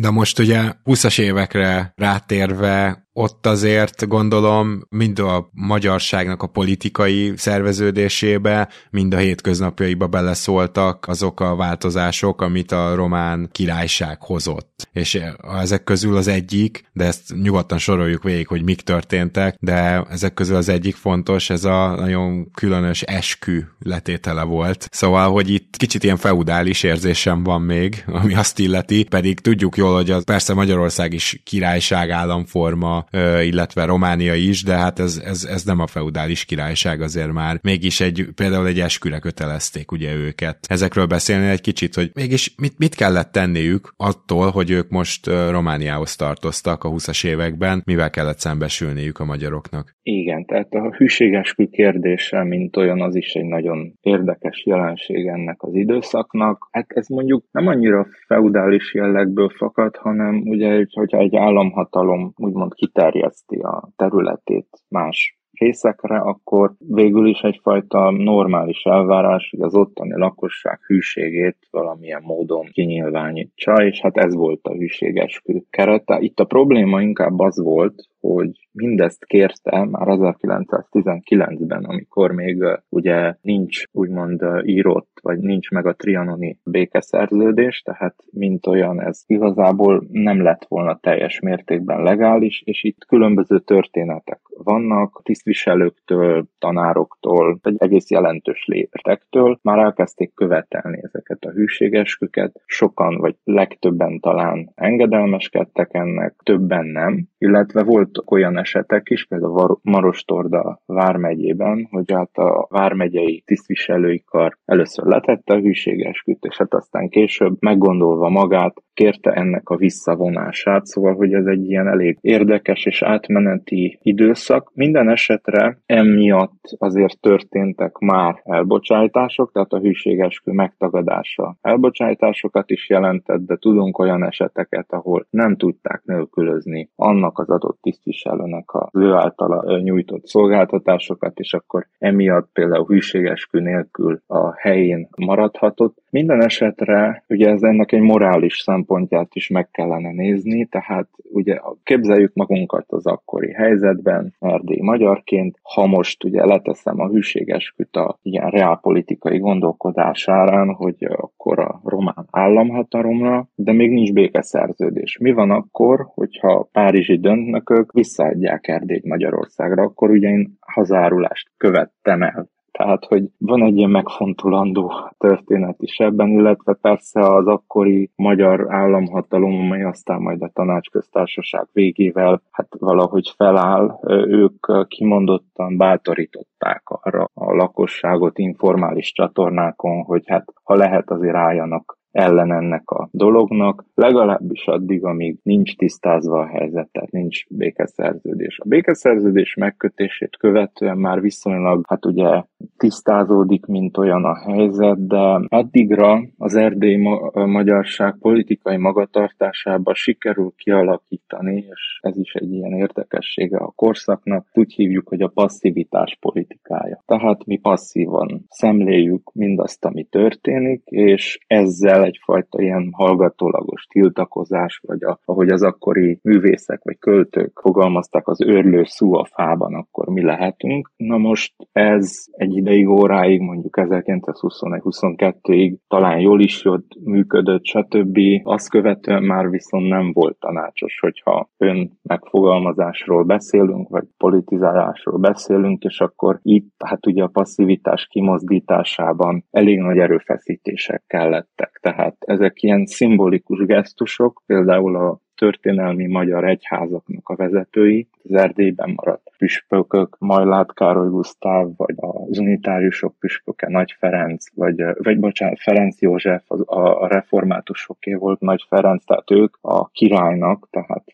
De most ugye 20-as évekre rátérve ott azért gondolom mind a magyarságnak a politikai szerveződésébe, mind a hétköznapjaiba beleszóltak azok a változások, amit a román királyság hozott. És ezek közül az egyik, de ezt nyugodtan soroljuk végig, hogy mik történtek, de ezek közül az egyik fontos, ez a nagyon különös eskü letétele volt. Szóval, hogy itt kicsit ilyen feudális érzésem van még, ami azt illeti, pedig tudjuk jól, hogy az persze Magyarország is királyság államforma, illetve Románia is, de hát ez, ez, ez nem a feudális királyság azért már. Mégis egy, például egy esküre kötelezték ugye őket. Ezekről beszélni egy kicsit, hogy mégis mit, mit kellett tenniük attól, hogy ők most Romániához tartoztak a 20-as években, mivel kellett szembesülniük a magyaroknak? Igen, tehát a hűségeskü kérdése, mint olyan, az is egy nagyon érdekes jelenség ennek az időszaknak. Hát ez mondjuk nem annyira feudális jellegből fakad, hanem ugye, hogyha egy államhatalom úgymond kiterjeszti a területét más részekre, akkor végül is egyfajta normális elvárás, hogy az ottani lakosság hűségét valamilyen módon kinyilvánítsa, és hát ez volt a hűségeskü kerete. Itt a probléma inkább az volt, hogy mindezt kérte már 1919-ben, amikor még ugye nincs úgymond írott, vagy nincs meg a trianoni békeszerződés, tehát mint olyan ez igazából nem lett volna teljes mértékben legális, és itt különböző történetek vannak, tisztviselőktől, tanároktól, egy egész jelentős léptektől. Már elkezdték követelni ezeket a hűségesküket, sokan vagy legtöbben talán engedelmeskedtek ennek, többen nem, illetve voltak olyan esetek is, például Marostorda vármegyében, hogy hát a vármegyei tisztviselői kar először letette a hűségesküt, és hát aztán később meggondolva magát kérte ennek a visszavonását, szóval hogy ez egy ilyen elég érdekes és átmeneti időszak. Minden esetre emiatt azért történtek már elbocsátások, tehát a hűségeskü megtagadása elbocsátásokat is jelentett, de tudunk olyan eseteket, ahol nem tudták nélkülözni annak az adott tisztviselőnek az ő általa nyújtott szolgáltatásokat, és akkor emiatt például hűségeskü nélkül a helyén maradhatott. Minden esetre ugye ez ennek egy morális szempontját is meg kellene nézni, tehát ugye képzeljük magunkat az akkori helyzetben, erdély magyarként, ha most ugye leteszem a hűségesküt a ilyen reálpolitikai gondolkodásárán, hogy akkor a román államhatalomra, de még nincs békeszerződés. Mi van akkor, hogyha párizsi döntnökök visszaadják Erdélyt Magyarországra, akkor ugye én hazárulást követtem el. Tehát, hogy van egy ilyen megfontolandó történet is ebben, illetve persze az akkori magyar államhatalom, amely aztán majd a tanácsköztársaság végével hát valahogy feláll, ők kimondottan bátorították arra a lakosságot informális csatornákon, hogy hát ha lehet azért álljanak ellen ennek a dolognak, legalábbis addig, amíg nincs tisztázva a helyzet, tehát nincs békeszerződés. A békeszerződés megkötését követően már viszonylag, hát ugye tisztázódik, mint olyan a helyzet, de addigra az erdélyi ma- magyarság politikai magatartásába sikerül kialakítani, és ez is egy ilyen érdekessége a korszaknak, úgy hívjuk, hogy a passzivitás politikája. Tehát mi passzívan szemléljük mindazt, ami történik, és ezzel egyfajta ilyen hallgatólagos tiltakozás, vagy a, ahogy az akkori művészek vagy költők fogalmazták az őrlő szó a fában, akkor mi lehetünk. Na most ez egy ideig, óráig, mondjuk 1921-22-ig talán jól is jött, működött, stb. Azt követően már viszont nem volt tanácsos, hogyha ön megfogalmazásról beszélünk, vagy politizálásról beszélünk, és akkor itt, hát ugye a passzivitás kimozdításában elég nagy erőfeszítések kellettek. Tehát tehát ezek ilyen szimbolikus gesztusok, például a történelmi magyar egyházaknak a vezetői, az Erdélyben maradt püspökök, Majlát Károly Gusztáv, vagy az unitáriusok püspöke Nagy Ferenc, vagy, vagy bocsánat, Ferenc József, az, a, a reformátusoké volt Nagy Ferenc, tehát ők a királynak, tehát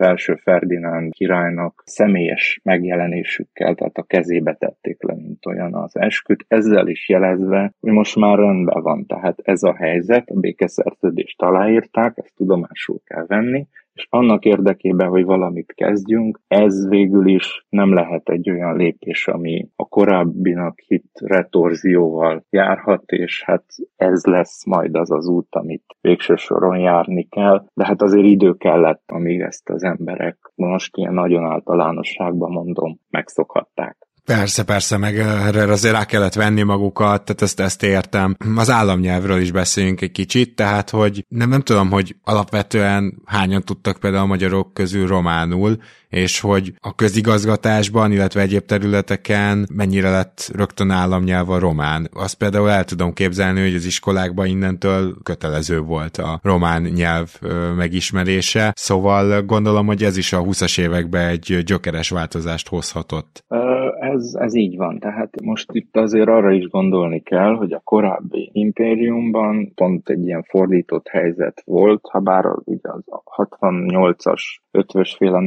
első Ferdinánd királynak személyes megjelenésükkel, tehát a kezébe tették le, mint olyan az esküt, ezzel is jelezve, hogy most már rendben van, tehát ez a helyzet, a békeszerződést aláírták, ezt tudomásul kell venni, és annak érdekében, hogy valamit kezdjünk, ez végül is nem lehet egy olyan lépés, ami a korábbinak hit retorzióval járhat, és hát ez lesz majd az az út, amit végső soron járni kell, de hát azért idő kellett, amíg ezt az emberek most ilyen nagyon általánosságban mondom, megszokhatták. Persze, persze, meg erre azért rá kellett venni magukat, tehát ezt, ezt értem. Az államnyelvről is beszéljünk egy kicsit, tehát, hogy nem, nem tudom, hogy alapvetően hányan tudtak például a magyarok közül románul, és hogy a közigazgatásban, illetve egyéb területeken mennyire lett rögtön államnyelv a román. Azt például el tudom képzelni, hogy az iskolákban innentől kötelező volt a román nyelv megismerése, szóval gondolom, hogy ez is a 20-as években egy gyökeres változást hozhatott. Ez, ez így van, tehát most itt azért arra is gondolni kell, hogy a korábbi impériumban pont egy ilyen fordított helyzet volt, ha bár ugye az 68-as ötvösféle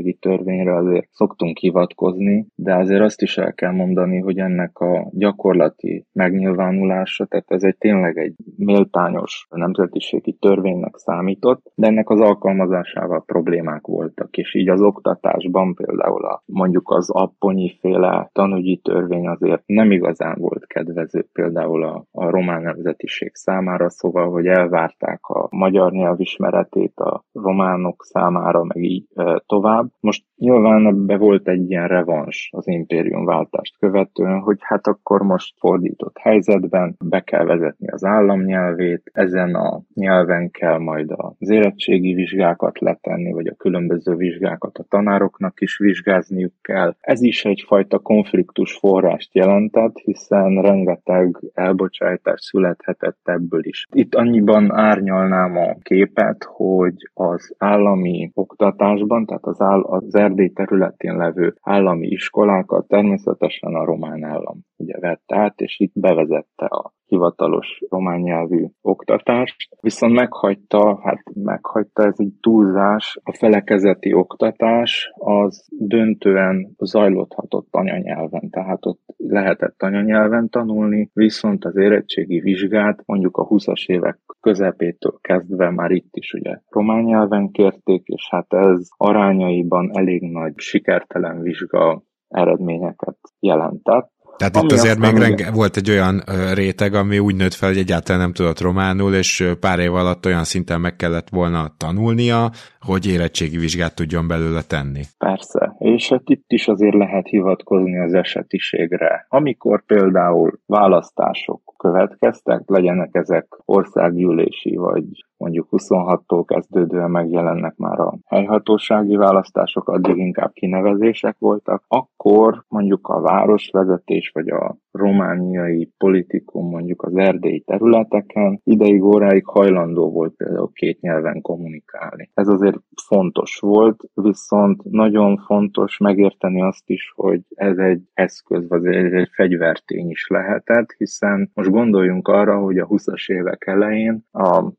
nemzetiségi törvényre azért szoktunk hivatkozni, de azért azt is el kell mondani, hogy ennek a gyakorlati megnyilvánulása, tehát ez egy tényleg egy méltányos nemzetiségi törvénynek számított, de ennek az alkalmazásával problémák voltak, és így az oktatásban például a, mondjuk az apponyi féle tanügyi törvény azért nem igazán volt kedvező például a, a román nemzetiség számára, szóval, hogy elvárták a magyar nyelvismeretét a románok számára, meg így tovább, tovább. Most nyilván ebbe volt egy ilyen revans az impériumváltást követően, hogy hát akkor most fordított helyzetben be kell vezetni az államnyelvét, ezen a nyelven kell majd az érettségi vizsgákat letenni, vagy a különböző vizsgákat a tanároknak is vizsgázniuk kell. Ez is egyfajta konfliktus forrást jelentett, hiszen rengeteg elbocsátás születhetett ebből is. Itt annyiban árnyalnám a képet, hogy az állami oktatásban, tehát az, áll, az Erdély területén levő állami iskolákat természetesen a román állam ugye vette át, és itt bevezette a hivatalos román nyelvű oktatást, viszont meghagyta, hát meghagyta ez egy túlzás, a felekezeti oktatás az döntően zajlódhatott anyanyelven, tehát ott lehetett anyanyelven tanulni, viszont az érettségi vizsgát mondjuk a 20-as évek közepétől kezdve már itt is ugye román nyelven kérték, és hát ez arányaiban elég nagy sikertelen vizsga eredményeket jelentett. Tehát ami itt azért még renge, volt egy olyan réteg, ami úgy nőtt fel, hogy egyáltalán nem tudott románul, és pár év alatt olyan szinten meg kellett volna tanulnia, hogy érettségi vizsgát tudjon belőle tenni. Persze, és hát itt is azért lehet hivatkozni az esetiségre. Amikor például választások következtek, legyenek ezek országgyűlési vagy mondjuk 26-tól kezdődően megjelennek már a helyhatósági választások, addig inkább kinevezések voltak, akkor mondjuk a városvezetés vagy a romániai politikum mondjuk az erdélyi területeken ideig óráig hajlandó volt például két nyelven kommunikálni. Ez azért fontos volt, viszont nagyon fontos megérteni azt is, hogy ez egy eszköz, vagy ez egy fegyvertény is lehetett, hiszen most gondoljunk arra, hogy a 20-as évek elején a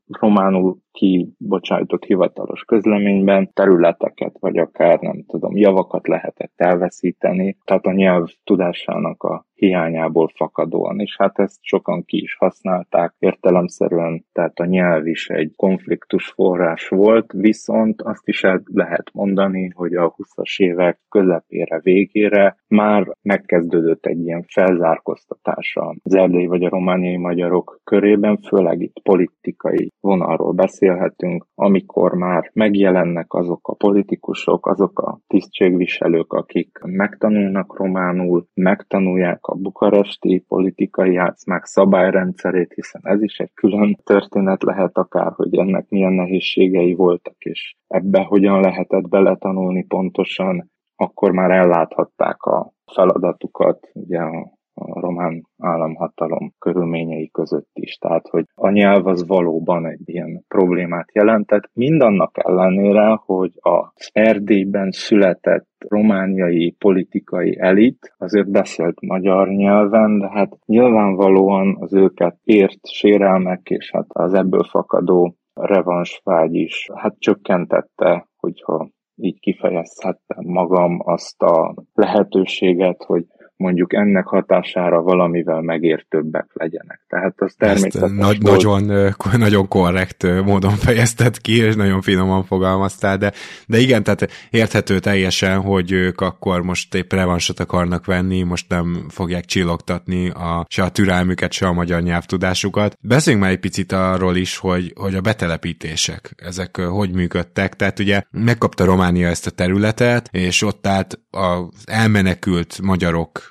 románul kibocsájtott hivatalos közleményben területeket, vagy akár nem tudom, javakat lehetett elveszíteni, tehát a nyelv tudásának a hiányából fakadóan, és hát ezt sokan ki is használták értelemszerűen, tehát a nyelv is egy konfliktus forrás volt, viszont azt is el lehet mondani, hogy a 20-as évek közepére, végére már megkezdődött egy ilyen felzárkóztatása az erdélyi vagy a romániai magyarok körében, főleg itt politikai vonalról beszélhetünk, amikor már megjelennek azok a politikusok, azok a tisztségviselők, akik megtanulnak románul, megtanulják a bukaresti politikai játszmák szabályrendszerét, hiszen ez is egy külön történet lehet akár, hogy ennek milyen nehézségei voltak, és ebbe hogyan lehetett beletanulni pontosan, akkor már elláthatták a feladatukat, ugye a a román államhatalom körülményei között is. Tehát, hogy a nyelv az valóban egy ilyen problémát jelentett, mindannak ellenére, hogy az Erdélyben született romániai politikai elit azért beszélt magyar nyelven, de hát nyilvánvalóan az őket ért sérelmek és hát az ebből fakadó revansvágy is hát csökkentette, hogyha így kifejezhettem magam azt a lehetőséget, hogy mondjuk ennek hatására valamivel megértőbbek legyenek. Tehát az természetesen... Nagy, nagyon, nagyon korrekt módon fejezted ki, és nagyon finoman fogalmaztál, de, de igen, tehát érthető teljesen, hogy ők akkor most épp revansot akarnak venni, most nem fogják csillogtatni a, se a türelmüket, se a magyar nyelvtudásukat. Beszéljünk már egy picit arról is, hogy, hogy a betelepítések, ezek hogy működtek. Tehát ugye megkapta Románia ezt a területet, és ott át az elmenekült magyarok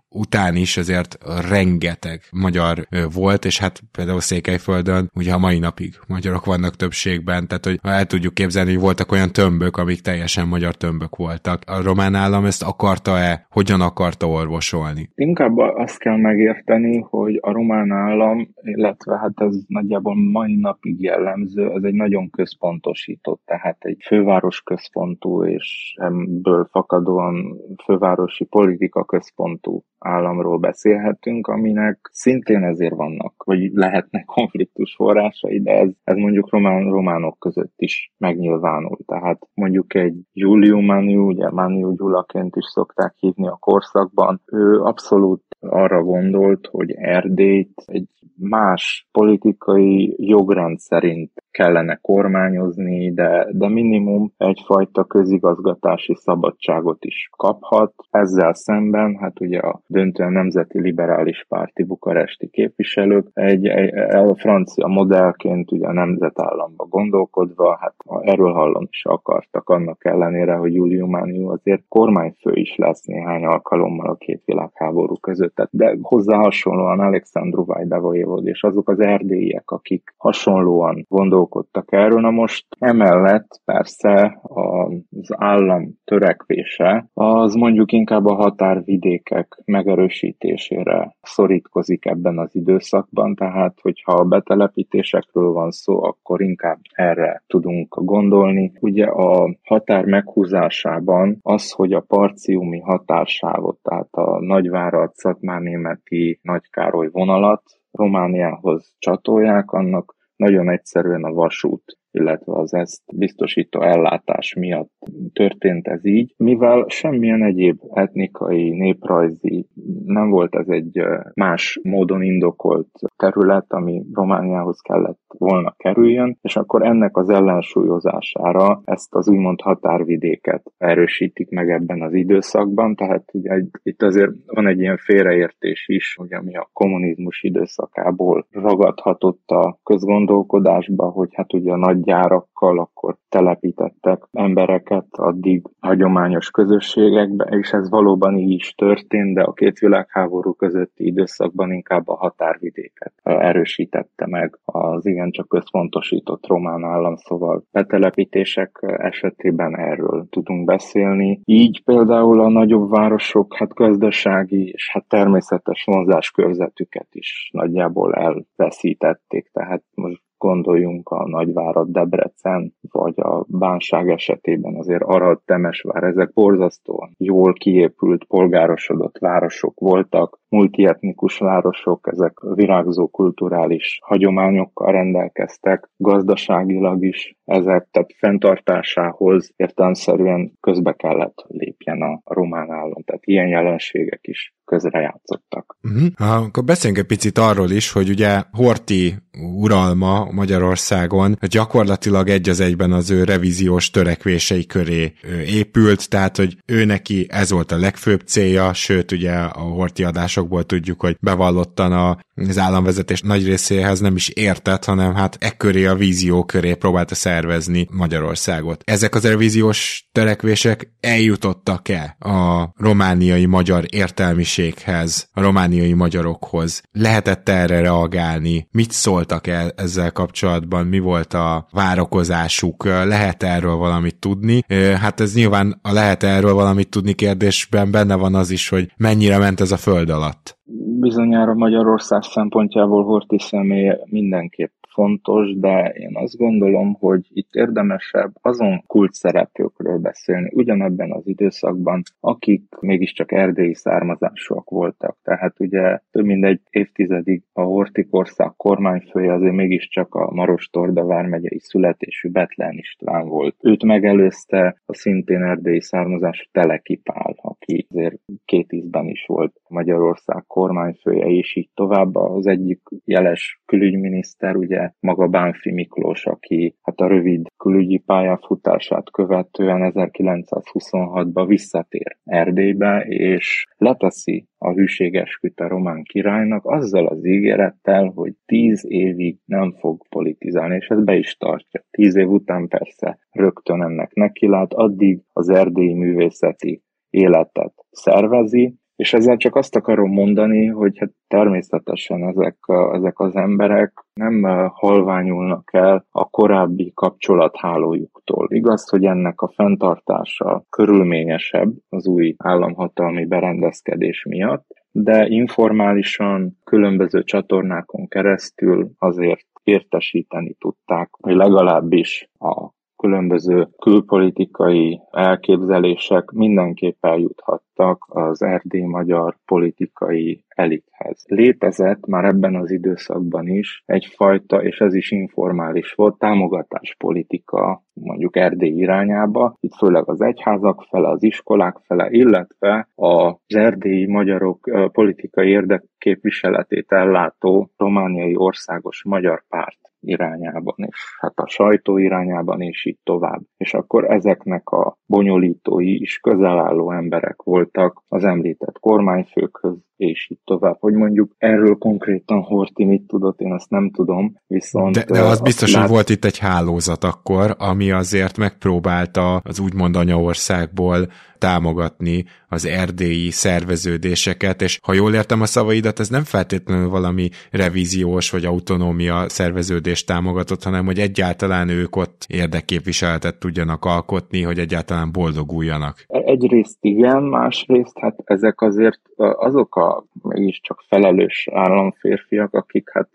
után is azért rengeteg magyar volt, és hát például Székelyföldön ugye a mai napig magyarok vannak többségben, tehát hogy el tudjuk képzelni, hogy voltak olyan tömbök, amik teljesen magyar tömbök voltak. A román állam ezt akarta-e, hogyan akarta orvosolni? Inkább azt kell megérteni, hogy a román állam, illetve hát ez nagyjából mai napig jellemző, ez egy nagyon központosított, tehát egy főváros központú, és ebből fakadóan fővárosi politika központú államról beszélhetünk, aminek szintén ezért vannak, vagy lehetnek konfliktus forrásai, de ez, ez mondjuk román, románok között is megnyilvánul. Tehát mondjuk egy Giulio Manu, ugye Manu Gyulaként is szokták hívni a korszakban, ő abszolút arra gondolt, hogy Erdélyt egy más politikai jogrend szerint kellene kormányozni, de, de minimum egyfajta közigazgatási szabadságot is kaphat. Ezzel szemben, hát ugye a döntően nemzeti liberális párti bukaresti képviselők egy, egy, egy francia modellként ugye a nemzetállamba gondolkodva, hát erről hallom is akartak, annak ellenére, hogy Giulio Mániu azért kormányfő is lesz néhány alkalommal a két világháború között. De hozzá hasonlóan Alexandru Vajdavoévod és azok az erdélyiek, akik hasonlóan gondolkodtak erről. Na most emellett persze az állam törekvése az mondjuk inkább a határvidékek megerősítésére szorítkozik ebben az időszakban, tehát hogyha a betelepítésekről van szó, akkor inkább erre tudunk gondolni. Ugye a határ meghúzásában az, hogy a parciumi határsávot, tehát a Nagyvárad, Szatmár-németi Nagykároly vonalat Romániához csatolják, annak nagyon egyszerűen a vasút illetve az ezt biztosító ellátás miatt történt ez így, mivel semmilyen egyéb etnikai, néprajzi, nem volt ez egy más módon indokolt terület, ami Romániához kellett volna kerüljön, és akkor ennek az ellensúlyozására ezt az úgymond határvidéket erősítik meg ebben az időszakban, tehát ugye itt azért van egy ilyen félreértés is, hogy ami a kommunizmus időszakából ragadhatott a közgondolkodásba, hogy hát ugye a nagy gyárakkal, akkor telepítettek embereket addig hagyományos közösségekbe, és ez valóban így is történt, de a két világháború közötti időszakban inkább a határvidéket erősítette meg az igencsak központosított román állam, szóval betelepítések esetében erről tudunk beszélni. Így például a nagyobb városok hát gazdasági és hát természetes vonzáskörzetüket is nagyjából elveszítették, tehát most gondoljunk a Nagyvárad, Debrecen, vagy a Bánság esetében azért Arad, Temesvár, ezek borzasztóan jól kiépült, polgárosodott városok voltak, multietnikus városok, ezek virágzó kulturális hagyományokkal rendelkeztek, gazdaságilag is ezek, tehát fenntartásához értelemszerűen közbe kellett lépjen a román állam, tehát ilyen jelenségek is közrejátszottak. Uh-huh. Akkor beszéljünk egy picit arról is, hogy ugye Horti uralma Magyarországon gyakorlatilag egy az egyben az ő revíziós törekvései köré épült, tehát hogy ő neki ez volt a legfőbb célja, sőt ugye a Horti adásokból tudjuk, hogy bevallottan a, az államvezetés nagy részéhez nem is értett, hanem hát e köré a vízió köré próbálta szervezni Magyarországot. Ezek az revíziós törekvések eljutottak-e a romániai magyar értelmiséghez, a romániai magyarokhoz? Lehetett erre reagálni? Mit szóltak el ezzel kapcsolatban? Mi volt a várakozásuk? Lehet erről valamit tudni? Hát ez nyilván a lehet erről valamit tudni kérdésben benne van az is, hogy mennyire ment ez a föld alatt. Bizonyára Magyarország szempontjából Horti személye mindenképp fontos, de én azt gondolom, hogy itt érdemesebb azon kult szereplőkről beszélni ugyanebben az időszakban, akik mégiscsak erdélyi származásúak voltak. Tehát ugye több mint egy évtizedig a Hortikország kormányfője azért mégiscsak a Maros-Torda vármegyei születésű Betlen István volt. Őt megelőzte a szintén erdélyi származású Teleki Pál, aki azért két ízben is volt Magyarország kormányfője, és így tovább. Az egyik jeles külügyminiszter, ugye maga Bánfi Miklós, aki hát a rövid külügyi pályafutását követően 1926-ban visszatér Erdélybe, és leteszi a hűségesküt a román királynak azzal az ígérettel, hogy tíz évig nem fog politizálni, és ez be is tartja. Tíz év után persze rögtön ennek nekilát, addig az erdélyi művészeti életet szervezi, és ezzel csak azt akarom mondani, hogy hát természetesen ezek, ezek az emberek nem halványulnak el a korábbi kapcsolathálójuktól. Igaz, hogy ennek a fenntartása körülményesebb az új államhatalmi berendezkedés miatt, de informálisan különböző csatornákon keresztül azért értesíteni tudták, hogy legalábbis a különböző külpolitikai elképzelések mindenképp eljuthattak az erdély magyar politikai elithez. Létezett már ebben az időszakban is egyfajta, és ez is informális volt, támogatáspolitika mondjuk Erdély irányába, itt főleg az egyházak fele, az iskolák fele, illetve az erdélyi magyarok politikai érdekképviseletét ellátó romániai országos magyar párt irányában, és hát a sajtó irányában, és így tovább. És akkor ezeknek a bonyolítói is közelálló emberek voltak az említett kormányfőkhöz, és így tovább. Hogy mondjuk erről konkrétan Horti mit tudott, én azt nem tudom, viszont... De, de az biztos, lát... hogy volt itt egy hálózat akkor, ami azért megpróbálta az úgymond anyaországból támogatni az erdélyi szerveződéseket, és ha jól értem a szavaidat, ez nem feltétlenül valami revíziós vagy autonómia szerveződést támogatott, hanem hogy egyáltalán ők ott érdekképviseletet tudjanak alkotni, hogy egyáltalán boldoguljanak. Egyrészt igen, másrészt hát ezek azért azok a mégiscsak felelős államférfiak, akik hát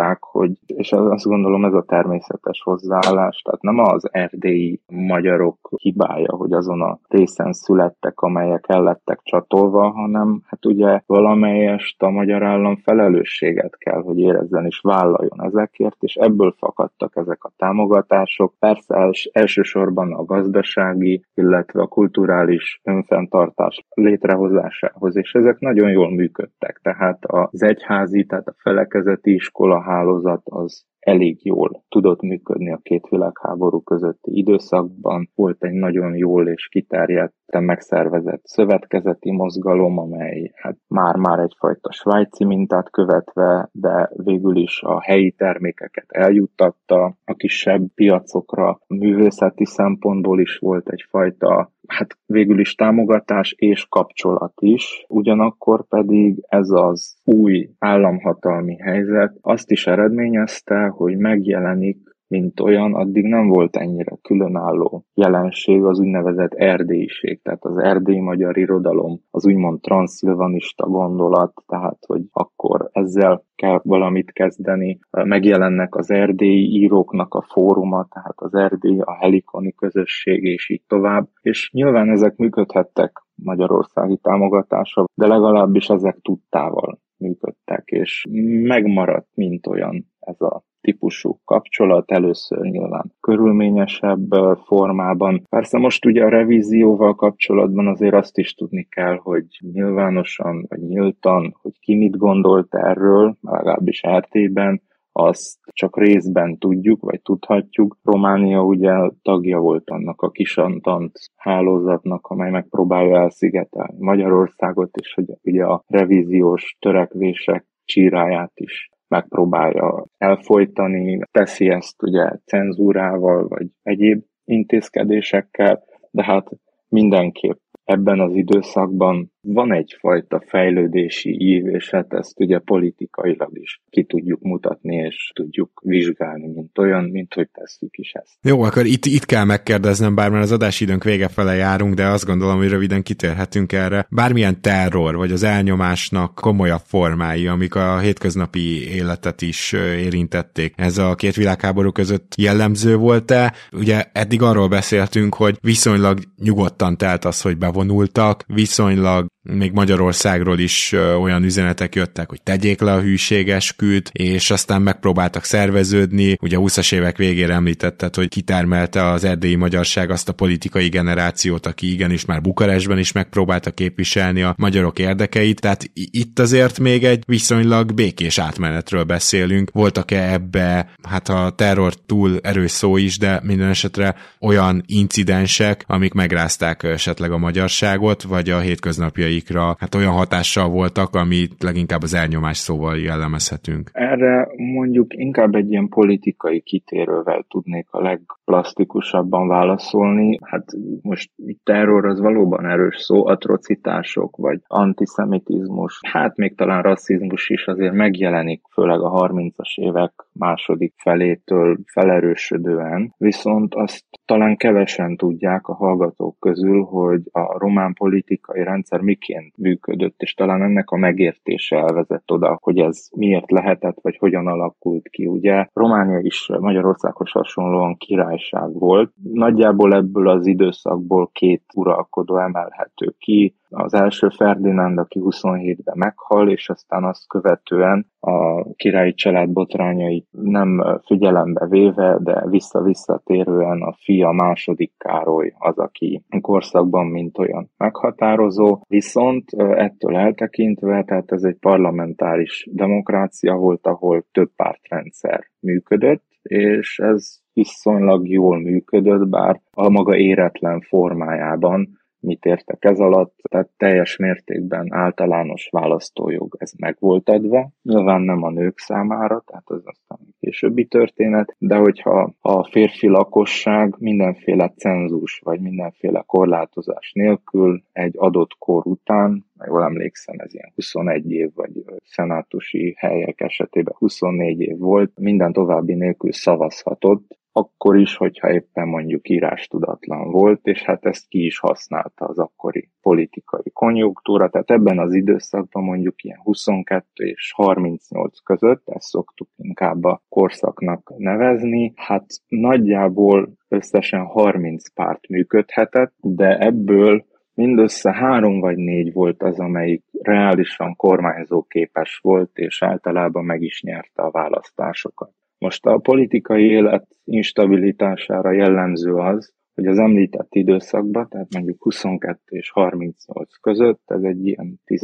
belátták, hogy, és azt gondolom ez a természetes hozzáállás, tehát nem az erdélyi magyarok hibája, hogy azon a részen születtek, amelyek el lettek csatolva, hanem hát ugye valamelyest a magyar állam felelősséget kell, hogy érezzen és vállaljon ezekért, és ebből fakadtak ezek a támogatások. Persze els, elsősorban a gazdasági, illetve a kulturális önfenntartás létrehozásához, és ezek nagyon jól működtek. Tehát az egyházi, tehát a felekezeti iskola hálózat az elég jól tudott működni a két világháború közötti időszakban. Volt egy nagyon jól és kiterjedt megszervezett szövetkezeti mozgalom, amely hát már-már egyfajta svájci mintát követve, de végül is a helyi termékeket eljuttatta a kisebb piacokra. Művészeti szempontból is volt egyfajta hát végül is támogatás és kapcsolat is, ugyanakkor pedig ez az új államhatalmi helyzet azt is eredményezte, hogy megjelenik mint olyan, addig nem volt ennyire különálló jelenség az úgynevezett erdélyiség, tehát az erdélyi magyar irodalom, az úgymond transzilvanista gondolat, tehát hogy akkor ezzel kell valamit kezdeni. Megjelennek az erdélyi íróknak a fóruma, tehát az erdély, a helikoni közösség, és így tovább. És nyilván ezek működhettek magyarországi támogatása, de legalábbis ezek tudtával működtek, és megmaradt, mint olyan ez a típusú kapcsolat, először nyilván körülményesebb formában. Persze most ugye a revízióval kapcsolatban azért azt is tudni kell, hogy nyilvánosan vagy nyíltan, hogy ki mit gondolt erről, legalábbis RT-ben, azt csak részben tudjuk, vagy tudhatjuk. Románia ugye tagja volt annak a kisantant hálózatnak, amely megpróbálja elszigetelni Magyarországot, és hogy ugye a revíziós törekvések csíráját is megpróbálja elfolytani, teszi ezt ugye cenzúrával, vagy egyéb intézkedésekkel, de hát mindenképp ebben az időszakban van egyfajta fejlődési ív, és hát ezt ugye politikailag is ki tudjuk mutatni, és tudjuk vizsgálni, mint olyan, mint hogy tesszük is ezt. Jó, akkor itt, itt kell megkérdeznem, bár már az adásidőnk vége fele járunk, de azt gondolom, hogy röviden kitérhetünk erre. Bármilyen terror, vagy az elnyomásnak komolyabb formái, amik a hétköznapi életet is érintették, ez a két világháború között jellemző volt-e? Ugye eddig arról beszéltünk, hogy viszonylag nyugodtan telt az, hogy bevonultak, viszonylag még Magyarországról is olyan üzenetek jöttek, hogy tegyék le a hűségesküt, és aztán megpróbáltak szerveződni. Ugye a 20-as évek végére említetted, hogy kitermelte az erdélyi magyarság azt a politikai generációt, aki igenis már Bukarestben is megpróbálta képviselni a magyarok érdekeit, tehát itt azért még egy viszonylag békés átmenetről beszélünk. Voltak-e ebbe, hát a terror túl erős szó is, de minden esetre olyan incidensek, amik megrázták esetleg a magyarságot, vagy a hétköznapjai céljaikra hát olyan hatással voltak, amit leginkább az elnyomás szóval jellemezhetünk? Erre mondjuk inkább egy ilyen politikai kitérővel tudnék a legplastikusabban válaszolni. Hát most terror az valóban erős szó, atrocitások, vagy antiszemitizmus, hát még talán rasszizmus is azért megjelenik, főleg a 30-as évek második felétől felerősödően, viszont azt talán kevesen tudják a hallgatók közül, hogy a román politikai rendszer miként működött, és talán ennek a megértése elvezett oda, hogy ez miért lehetett, vagy hogyan alakult ki. Ugye Románia is Magyarországhoz hasonlóan királyság volt. Nagyjából ebből az időszakból két uralkodó emelhető ki, az első Ferdinánd, aki 27-ben meghal, és aztán azt követően a királyi család botrányait nem figyelembe véve, de vissza-visszatérően a fia második Károly az, aki korszakban mint olyan meghatározó, viszont ettől eltekintve, tehát ez egy parlamentáris demokrácia volt, ahol több pártrendszer működött, és ez viszonylag jól működött, bár a maga éretlen formájában mit értek ez alatt, tehát teljes mértékben általános választójog ez meg volt adva, nyilván nem a nők számára, tehát ez aztán későbbi történet, de hogyha a férfi lakosság mindenféle cenzus vagy mindenféle korlátozás nélkül egy adott kor után, jól emlékszem, ez ilyen 21 év, vagy szenátusi helyek esetében 24 év volt, minden további nélkül szavazhatott, akkor is, hogyha éppen mondjuk írástudatlan volt, és hát ezt ki is használta az akkori politikai konjunktúra, tehát ebben az időszakban mondjuk ilyen 22 és 38 között, ezt szoktuk inkább a korszaknak nevezni, hát nagyjából összesen 30 párt működhetett, de ebből mindössze három vagy négy volt az, amelyik reálisan kormányzóképes volt, és általában meg is nyerte a választásokat. Most a politikai élet instabilitására jellemző az, hogy az említett időszakban, tehát mondjuk 22 és 38 között, ez egy ilyen 10,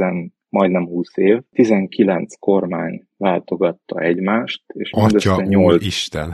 majdnem 20 év, 19 kormány váltogatta egymást, és Atya mindössze 8, Isten.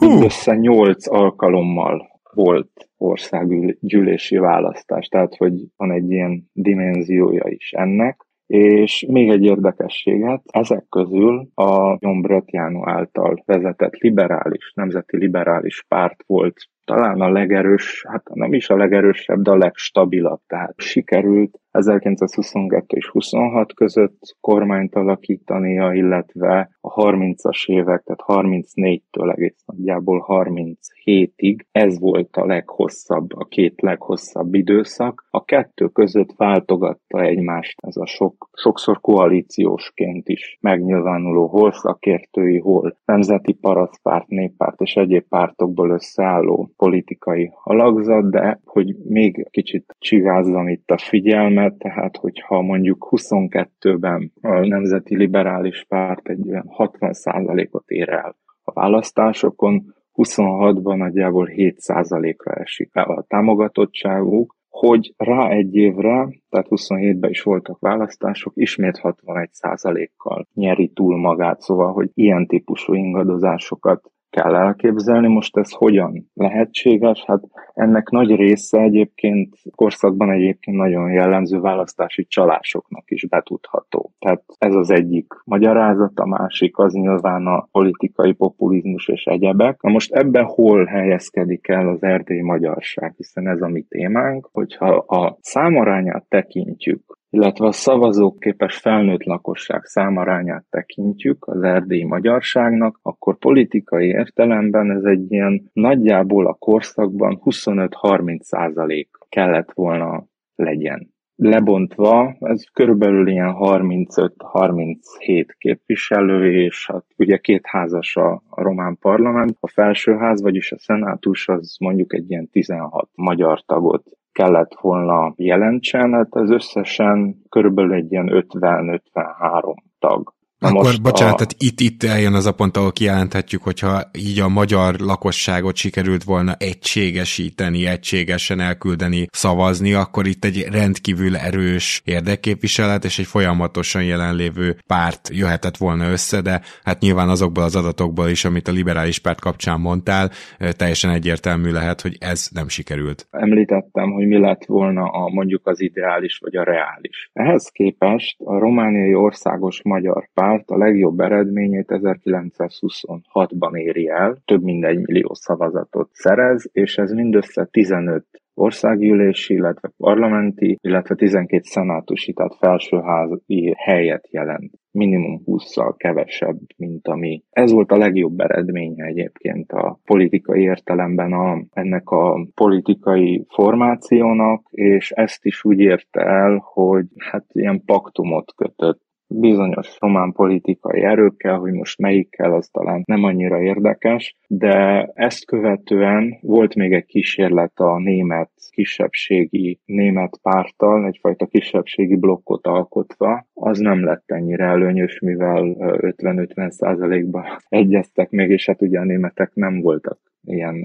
mindössze 8 alkalommal volt országgyűlési választás, tehát hogy van egy ilyen dimenziója is ennek. És még egy érdekességet, ezek közül a John Bretiano által vezetett liberális, nemzeti liberális párt volt talán a legerős, hát nem is a legerősebb, de a legstabilabb. Tehát sikerült 1922 és 26 között kormányt alakítania, illetve a 30-as évek, tehát 34-től egész nagyjából 37-ig ez volt a leghosszabb, a két leghosszabb időszak. A kettő között váltogatta egymást ez a sok, sokszor koalíciósként is megnyilvánuló hol szakértői, hol nemzeti parasztpárt, néppárt és egyéb pártokból összeálló politikai alakzat, de hogy még kicsit csigázzam itt a figyelmet, tehát hogyha mondjuk 22-ben a Nemzeti Liberális Párt egy olyan 60%-ot ér el a választásokon, 26-ban nagyjából 7%-ra esik el a támogatottságuk, hogy rá egy évre, tehát 27-ben is voltak választások, ismét 61%-kal nyeri túl magát, szóval, hogy ilyen típusú ingadozásokat kell elképzelni. Most ez hogyan lehetséges? Hát ennek nagy része egyébként korszakban egyébként nagyon jellemző választási csalásoknak is betudható. Tehát ez az egyik magyarázat, a másik az nyilván a politikai populizmus és egyebek. Na most ebben hol helyezkedik el az erdélyi magyarság, hiszen ez a mi témánk, hogyha a számarányát tekintjük illetve a szavazóképes felnőtt lakosság számarányát tekintjük az erdélyi magyarságnak, akkor politikai értelemben ez egy ilyen nagyjából a korszakban 25-30 százalék kellett volna legyen. Lebontva, ez körülbelül ilyen 35-37 képviselő, és hát ugye két házas a, román parlament, a felsőház, vagyis a szenátus az mondjuk egy ilyen 16 magyar tagot kellett volna jelentsen, hát ez összesen körülbelül egy ilyen 50-53 tag. Na Akkor most bocsánat, a... tehát itt, itt eljön az a pont, ahol kijelenthetjük, hogyha így a magyar lakosságot sikerült volna egységesíteni, egységesen elküldeni, szavazni, akkor itt egy rendkívül erős érdekképviselet és egy folyamatosan jelenlévő párt jöhetett volna össze, de hát nyilván azokból az adatokból is, amit a liberális párt kapcsán mondtál, teljesen egyértelmű lehet, hogy ez nem sikerült. Említettem, hogy mi lett volna a mondjuk az ideális vagy a reális. Ehhez képest a romániai országos magyar párt párt a legjobb eredményét 1926-ban éri el, több mint egy millió szavazatot szerez, és ez mindössze 15 országgyűlési, illetve parlamenti, illetve 12 szenátusi, tehát felsőházi helyet jelent. Minimum 20-szal kevesebb, mint ami. Ez volt a legjobb eredménye egyébként a politikai értelemben a, ennek a politikai formációnak, és ezt is úgy érte el, hogy hát ilyen paktumot kötött bizonyos román politikai erőkkel, hogy most melyikkel, az talán nem annyira érdekes, de ezt követően volt még egy kísérlet a német kisebbségi német párttal, egyfajta kisebbségi blokkot alkotva, az nem lett ennyire előnyös, mivel 50-50 százalékban egyeztek még, és hát ugye a németek nem voltak ilyen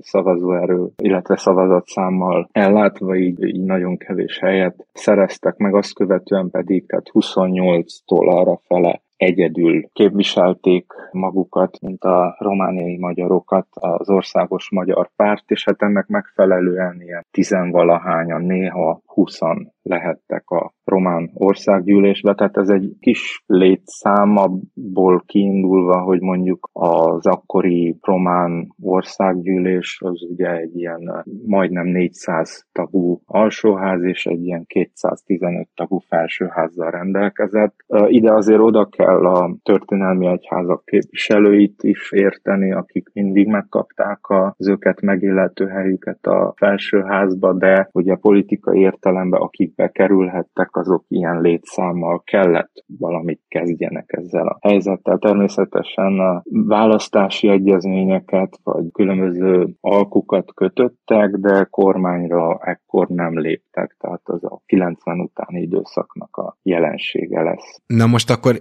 szavazóerő, illetve szavazatszámmal ellátva, így, így nagyon kevés helyet szereztek meg, azt követően pedig, tehát 28-tól arra fele egyedül képviselték magukat, mint a romániai magyarokat az országos magyar párt, és hát ennek megfelelően ilyen tizenvalahányan, néha huszan lehettek a román országgyűlésbe, tehát ez egy kis létszámaból kiindulva, hogy mondjuk az akkori román országgyűlés az ugye egy ilyen majdnem 400 tagú alsóház és egy ilyen 215 tagú felsőházzal rendelkezett. Ide azért oda kell a történelmi egyházak képviselőit is érteni, akik mindig megkapták az őket megillető helyüket a felsőházba, de ugye politikai értelemben akik bekerülhettek, azok ilyen létszámmal kellett valamit kezdjenek ezzel a helyzettel. Természetesen a választási egyezményeket vagy különböző alkukat kötöttek, de kormányra ekkor nem léptek, tehát az a 90 utáni időszaknak a jelensége lesz. Na most akkor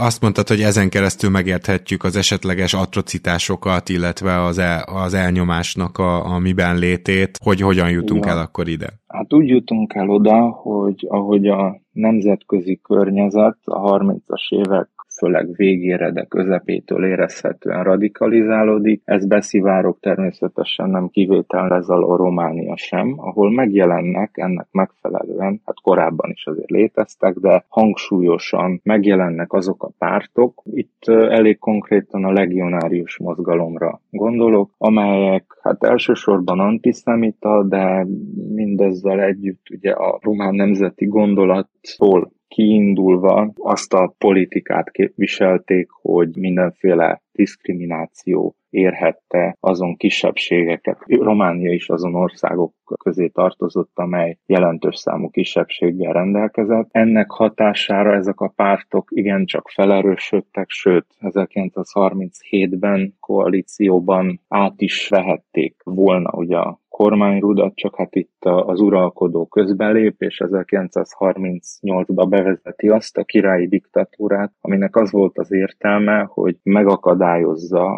azt mondtad, hogy ezen keresztül megérthetjük az esetleges atrocitásokat, illetve az, el, az elnyomásnak a, a miben létét, hogy hogyan jutunk Igen. el akkor ide? Hát úgy jutunk el oda, hogy ahogy a nemzetközi környezet a 30-as évek főleg végére, de közepétől érezhetően radikalizálódik. Ez beszivárok természetesen nem kivétel a Románia sem, ahol megjelennek ennek megfelelően, hát korábban is azért léteztek, de hangsúlyosan megjelennek azok a pártok, itt elég konkrétan a legionárius mozgalomra gondolok, amelyek hát elsősorban antiszemita, de mindezzel együtt ugye a román nemzeti gondolattól kiindulva azt a politikát képviselték, hogy mindenféle diszkrimináció érhette azon kisebbségeket. Románia is azon országok közé tartozott, amely jelentős számú kisebbséggel rendelkezett. Ennek hatására ezek a pártok igencsak felerősödtek, sőt 1937-ben koalícióban át is vehették volna ugye a kormányrudat, csak hát itt az uralkodó közbelép, és 1938-ban bevezeti azt a királyi diktatúrát, aminek az volt az értelme, hogy megakadályozza,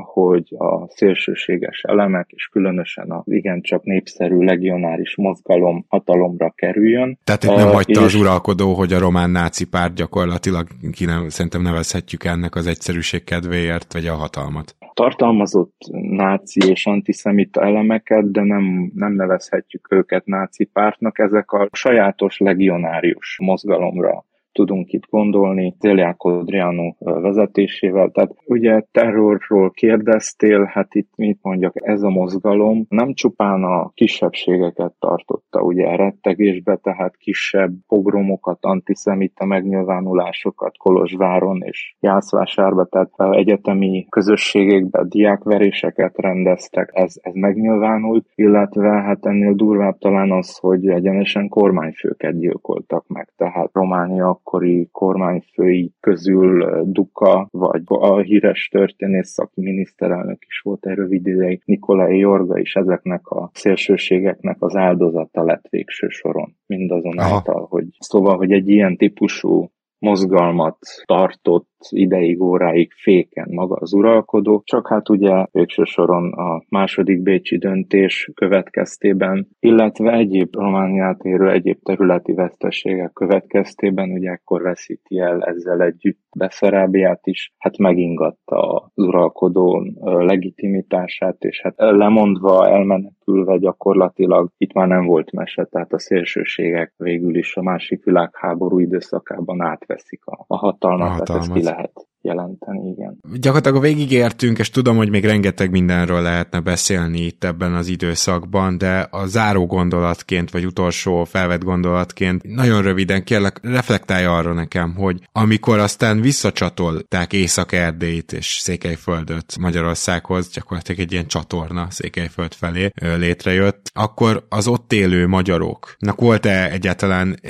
hogy a szélsőséges elemek, és különösen az igencsak népszerű legionáris mozgalom hatalomra kerüljön. Tehát itt nem hagyta és... az uralkodó, hogy a román náci párt gyakorlatilag ki nem, szerintem nevezhetjük ennek az egyszerűség kedvéért, vagy a hatalmat tartalmazott náci és antiszemita elemeket, de nem, nem nevezhetjük őket náci pártnak, ezek a sajátos legionárius mozgalomra tudunk itt gondolni Zéliá Kodriano vezetésével. Tehát ugye terrorról kérdeztél, hát itt mit mondjak, ez a mozgalom nem csupán a kisebbségeket tartotta ugye rettegésbe, tehát kisebb pogromokat, antiszemita megnyilvánulásokat Kolozsváron és Jászvásárba, tehát egyetemi közösségekben diákveréseket rendeztek, ez, ez megnyilvánult, illetve hát ennél durvább talán az, hogy egyenesen kormányfőket gyilkoltak meg, tehát Románia akkori kormányfői közül Duka, vagy a híres történész, aki miniszterelnök is volt egy rövid ideig, Nikolai Jorga is ezeknek a szélsőségeknek az áldozata lett végső soron. Mindazonáltal, Aha. hogy szóval, hogy egy ilyen típusú mozgalmat tartott ideig, óráig féken maga az uralkodó, csak hát ugye végső soron a második bécsi döntés következtében, illetve egyéb Romániát érő egyéb területi veszteségek következtében, ugye ekkor veszíti el ezzel együtt Beszarábiát is, hát megingatta az uralkodó legitimitását, és hát lemondva, elmenekülve gyakorlatilag itt már nem volt mese, tehát a szélsőségek végül is a másik világháború időszakában átveszik a, a hatalmat, a hatalmat. Lehet jelenteni, igen. Gyakorlatilag a végigértünk, és tudom, hogy még rengeteg mindenről lehetne beszélni itt ebben az időszakban, de a záró gondolatként, vagy utolsó felvett gondolatként nagyon röviden kérlek, reflektálj arra nekem, hogy amikor aztán visszacsatolták Észak-Erdélyt és Székelyföldöt Magyarországhoz, gyakorlatilag egy ilyen csatorna Székelyföld felé létrejött, akkor az ott élő magyaroknak volt-e egyáltalán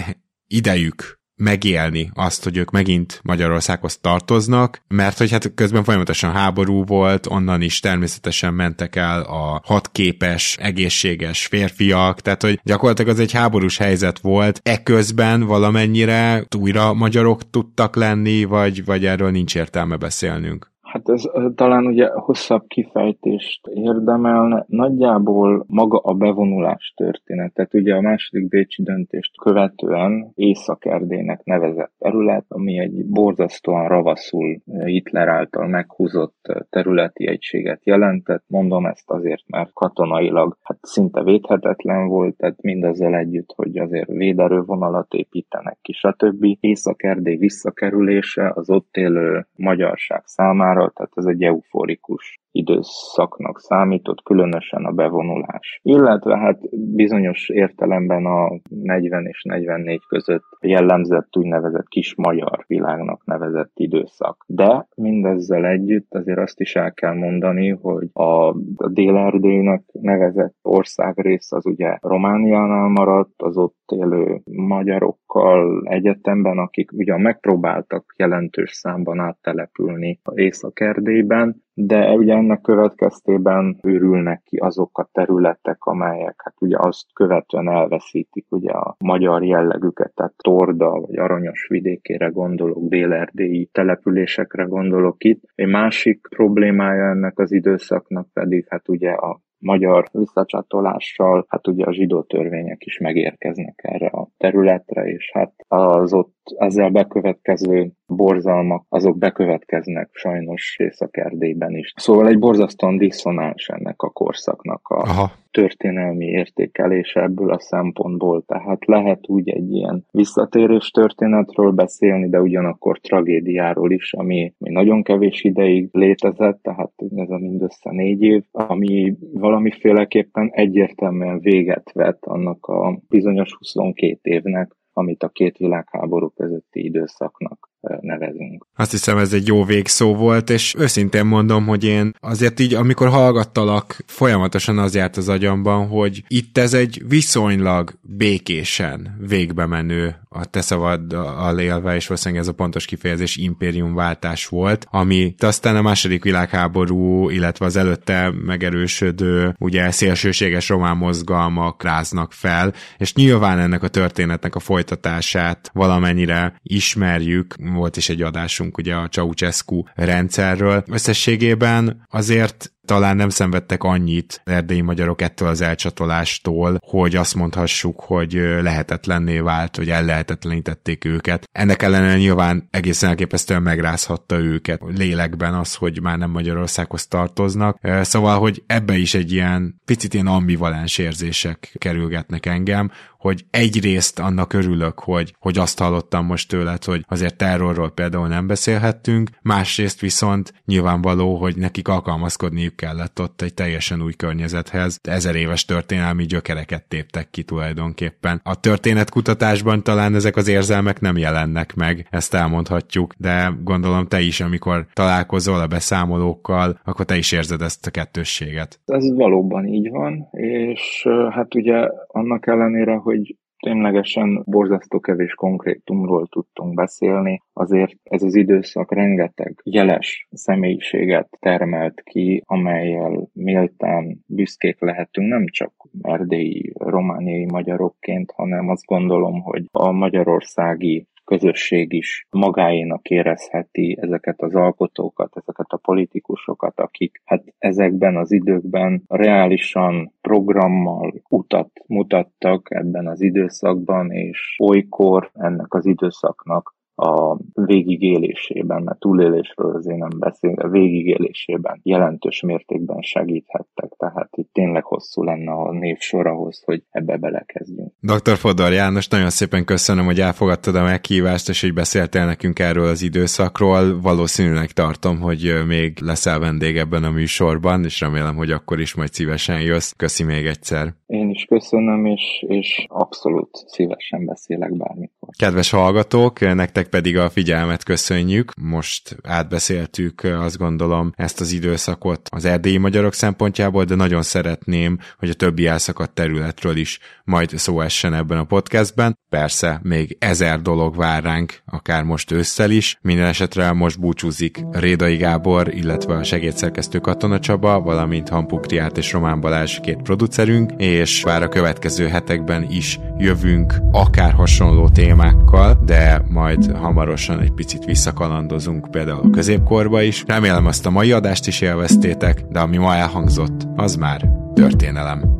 idejük megélni azt, hogy ők megint Magyarországhoz tartoznak, mert hogy hát közben folyamatosan háború volt, onnan is természetesen mentek el a hatképes, egészséges férfiak, tehát hogy gyakorlatilag az egy háborús helyzet volt, eközben valamennyire újra magyarok tudtak lenni, vagy, vagy erről nincs értelme beszélnünk. Hát ez talán ugye hosszabb kifejtést érdemelne. Nagyjából maga a bevonulás történet. Tehát ugye a második Bécsi döntést követően Észak-Erdélynek nevezett terület, ami egy borzasztóan ravaszul Hitler által meghúzott területi egységet jelentett. Mondom ezt azért, mert katonailag hát szinte védhetetlen volt, tehát mindazzal együtt, hogy azért véderővonalat építenek ki, stb. Észak-Erdély visszakerülése az ott élő magyarság számára számára, tehát ez egy euforikus időszaknak számított, különösen a bevonulás. Illetve hát bizonyos értelemben a 40 és 44 között jellemzett úgynevezett kis magyar világnak nevezett időszak. De mindezzel együtt azért azt is el kell mondani, hogy a, a Dél-Erdélynek nevezett országrész az ugye Romániánál maradt, az ott élő magyarokkal egyetemben, akik ugyan megpróbáltak jelentős számban áttelepülni Észak-Erdélyben, de ugye ennek következtében őrülnek ki azok a területek, amelyek hát ugye azt követően elveszítik ugye a magyar jellegüket, tehát Torda vagy Aranyos vidékére gondolok, délerdélyi településekre gondolok itt. Egy másik problémája ennek az időszaknak pedig hát ugye a magyar visszacsatolással, hát ugye a zsidó törvények is megérkeznek erre a területre, és hát az ott ezzel bekövetkező borzalmak, azok bekövetkeznek sajnos Észak-Erdélyben is. Szóval egy borzasztóan diszonáns ennek a korszaknak a Aha. Történelmi értékelése ebből a szempontból. Tehát lehet úgy egy ilyen visszatérés történetről beszélni, de ugyanakkor tragédiáról is, ami, ami nagyon kevés ideig létezett, tehát ez a mindössze négy év, ami valamiféleképpen egyértelműen véget vett annak a bizonyos 22 évnek, amit a két világháború közötti időszaknak nevezünk. Azt hiszem ez egy jó végszó volt, és őszintén mondom, hogy én azért így, amikor hallgattalak, folyamatosan az járt az agyamban, hogy itt ez egy viszonylag békésen végbe menő a te szavaddal élve, és valószínűleg ez a pontos kifejezés impériumváltás volt, ami aztán a második világháború, illetve az előtte megerősödő, ugye szélsőséges román mozgalmak ráznak fel, és nyilván ennek a történetnek a folytatását valamennyire ismerjük, volt is egy adásunk ugye a Ceausescu rendszerről. Összességében azért talán nem szenvedtek annyit erdélyi magyarok ettől az elcsatolástól, hogy azt mondhassuk, hogy lehetetlenné vált, hogy ellehetetlenítették őket. Ennek ellenére nyilván egészen elképesztően megrázhatta őket lélekben az, hogy már nem Magyarországhoz tartoznak. Szóval, hogy ebbe is egy ilyen picit ilyen ambivalens érzések kerülgetnek engem, hogy egyrészt annak örülök, hogy, hogy azt hallottam most tőled, hogy azért terrorról például nem beszélhettünk, másrészt viszont nyilvánvaló, hogy nekik alkalmazkodniuk kellett ott egy teljesen új környezethez. Ezer éves történelmi gyökereket téptek ki tulajdonképpen. A történetkutatásban talán ezek az érzelmek nem jelennek meg, ezt elmondhatjuk, de gondolom te is, amikor találkozol a beszámolókkal, akkor te is érzed ezt a kettősséget. Ez valóban így van, és hát ugye annak ellenére, hogy ténylegesen borzasztó kevés konkrétumról tudtunk beszélni, azért ez az időszak rengeteg jeles személyiséget termelt ki, amelyel méltán büszkék lehetünk nem csak erdélyi, romániai magyarokként, hanem azt gondolom, hogy a magyarországi közösség is magáénak érezheti ezeket az alkotókat, ezeket a politikusokat, akik hát ezekben az időkben reálisan programmal utat mutattak ebben az időszakban, és olykor ennek az időszaknak a végigélésében, mert túlélésről azért nem beszélve, végigélésében jelentős mértékben segíthettek, tehát itt tényleg hosszú lenne a névsor ahhoz, hogy ebbe belekezdjünk. Dr. Fodor János, nagyon szépen köszönöm, hogy elfogadtad a meghívást, és hogy beszéltél nekünk erről az időszakról. Valószínűleg tartom, hogy még leszel vendég ebben a műsorban, és remélem, hogy akkor is majd szívesen jössz. Köszi még egyszer. Én is köszönöm, és, és abszolút szívesen beszélek bármikor. Kedves hallgatók, nektek pedig a figyelmet köszönjük. Most átbeszéltük, azt gondolom, ezt az időszakot az erdélyi magyarok szempontjából, de nagyon szeretném, hogy a többi elszakadt területről is majd szó essen ebben a podcastben. Persze, még ezer dolog vár ránk, akár most ősszel is. Minden esetre most búcsúzik Rédai Gábor, illetve a segédszerkesztő Katona Csaba, valamint Hampukriát és Román Balázs két producerünk, és vár a következő hetekben is jövünk akár hasonló témákkal, de majd hamarosan egy picit visszakalandozunk például a középkorba is. Remélem azt a mai adást is élveztétek, de ami ma elhangzott, az már történelem.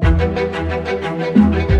thank you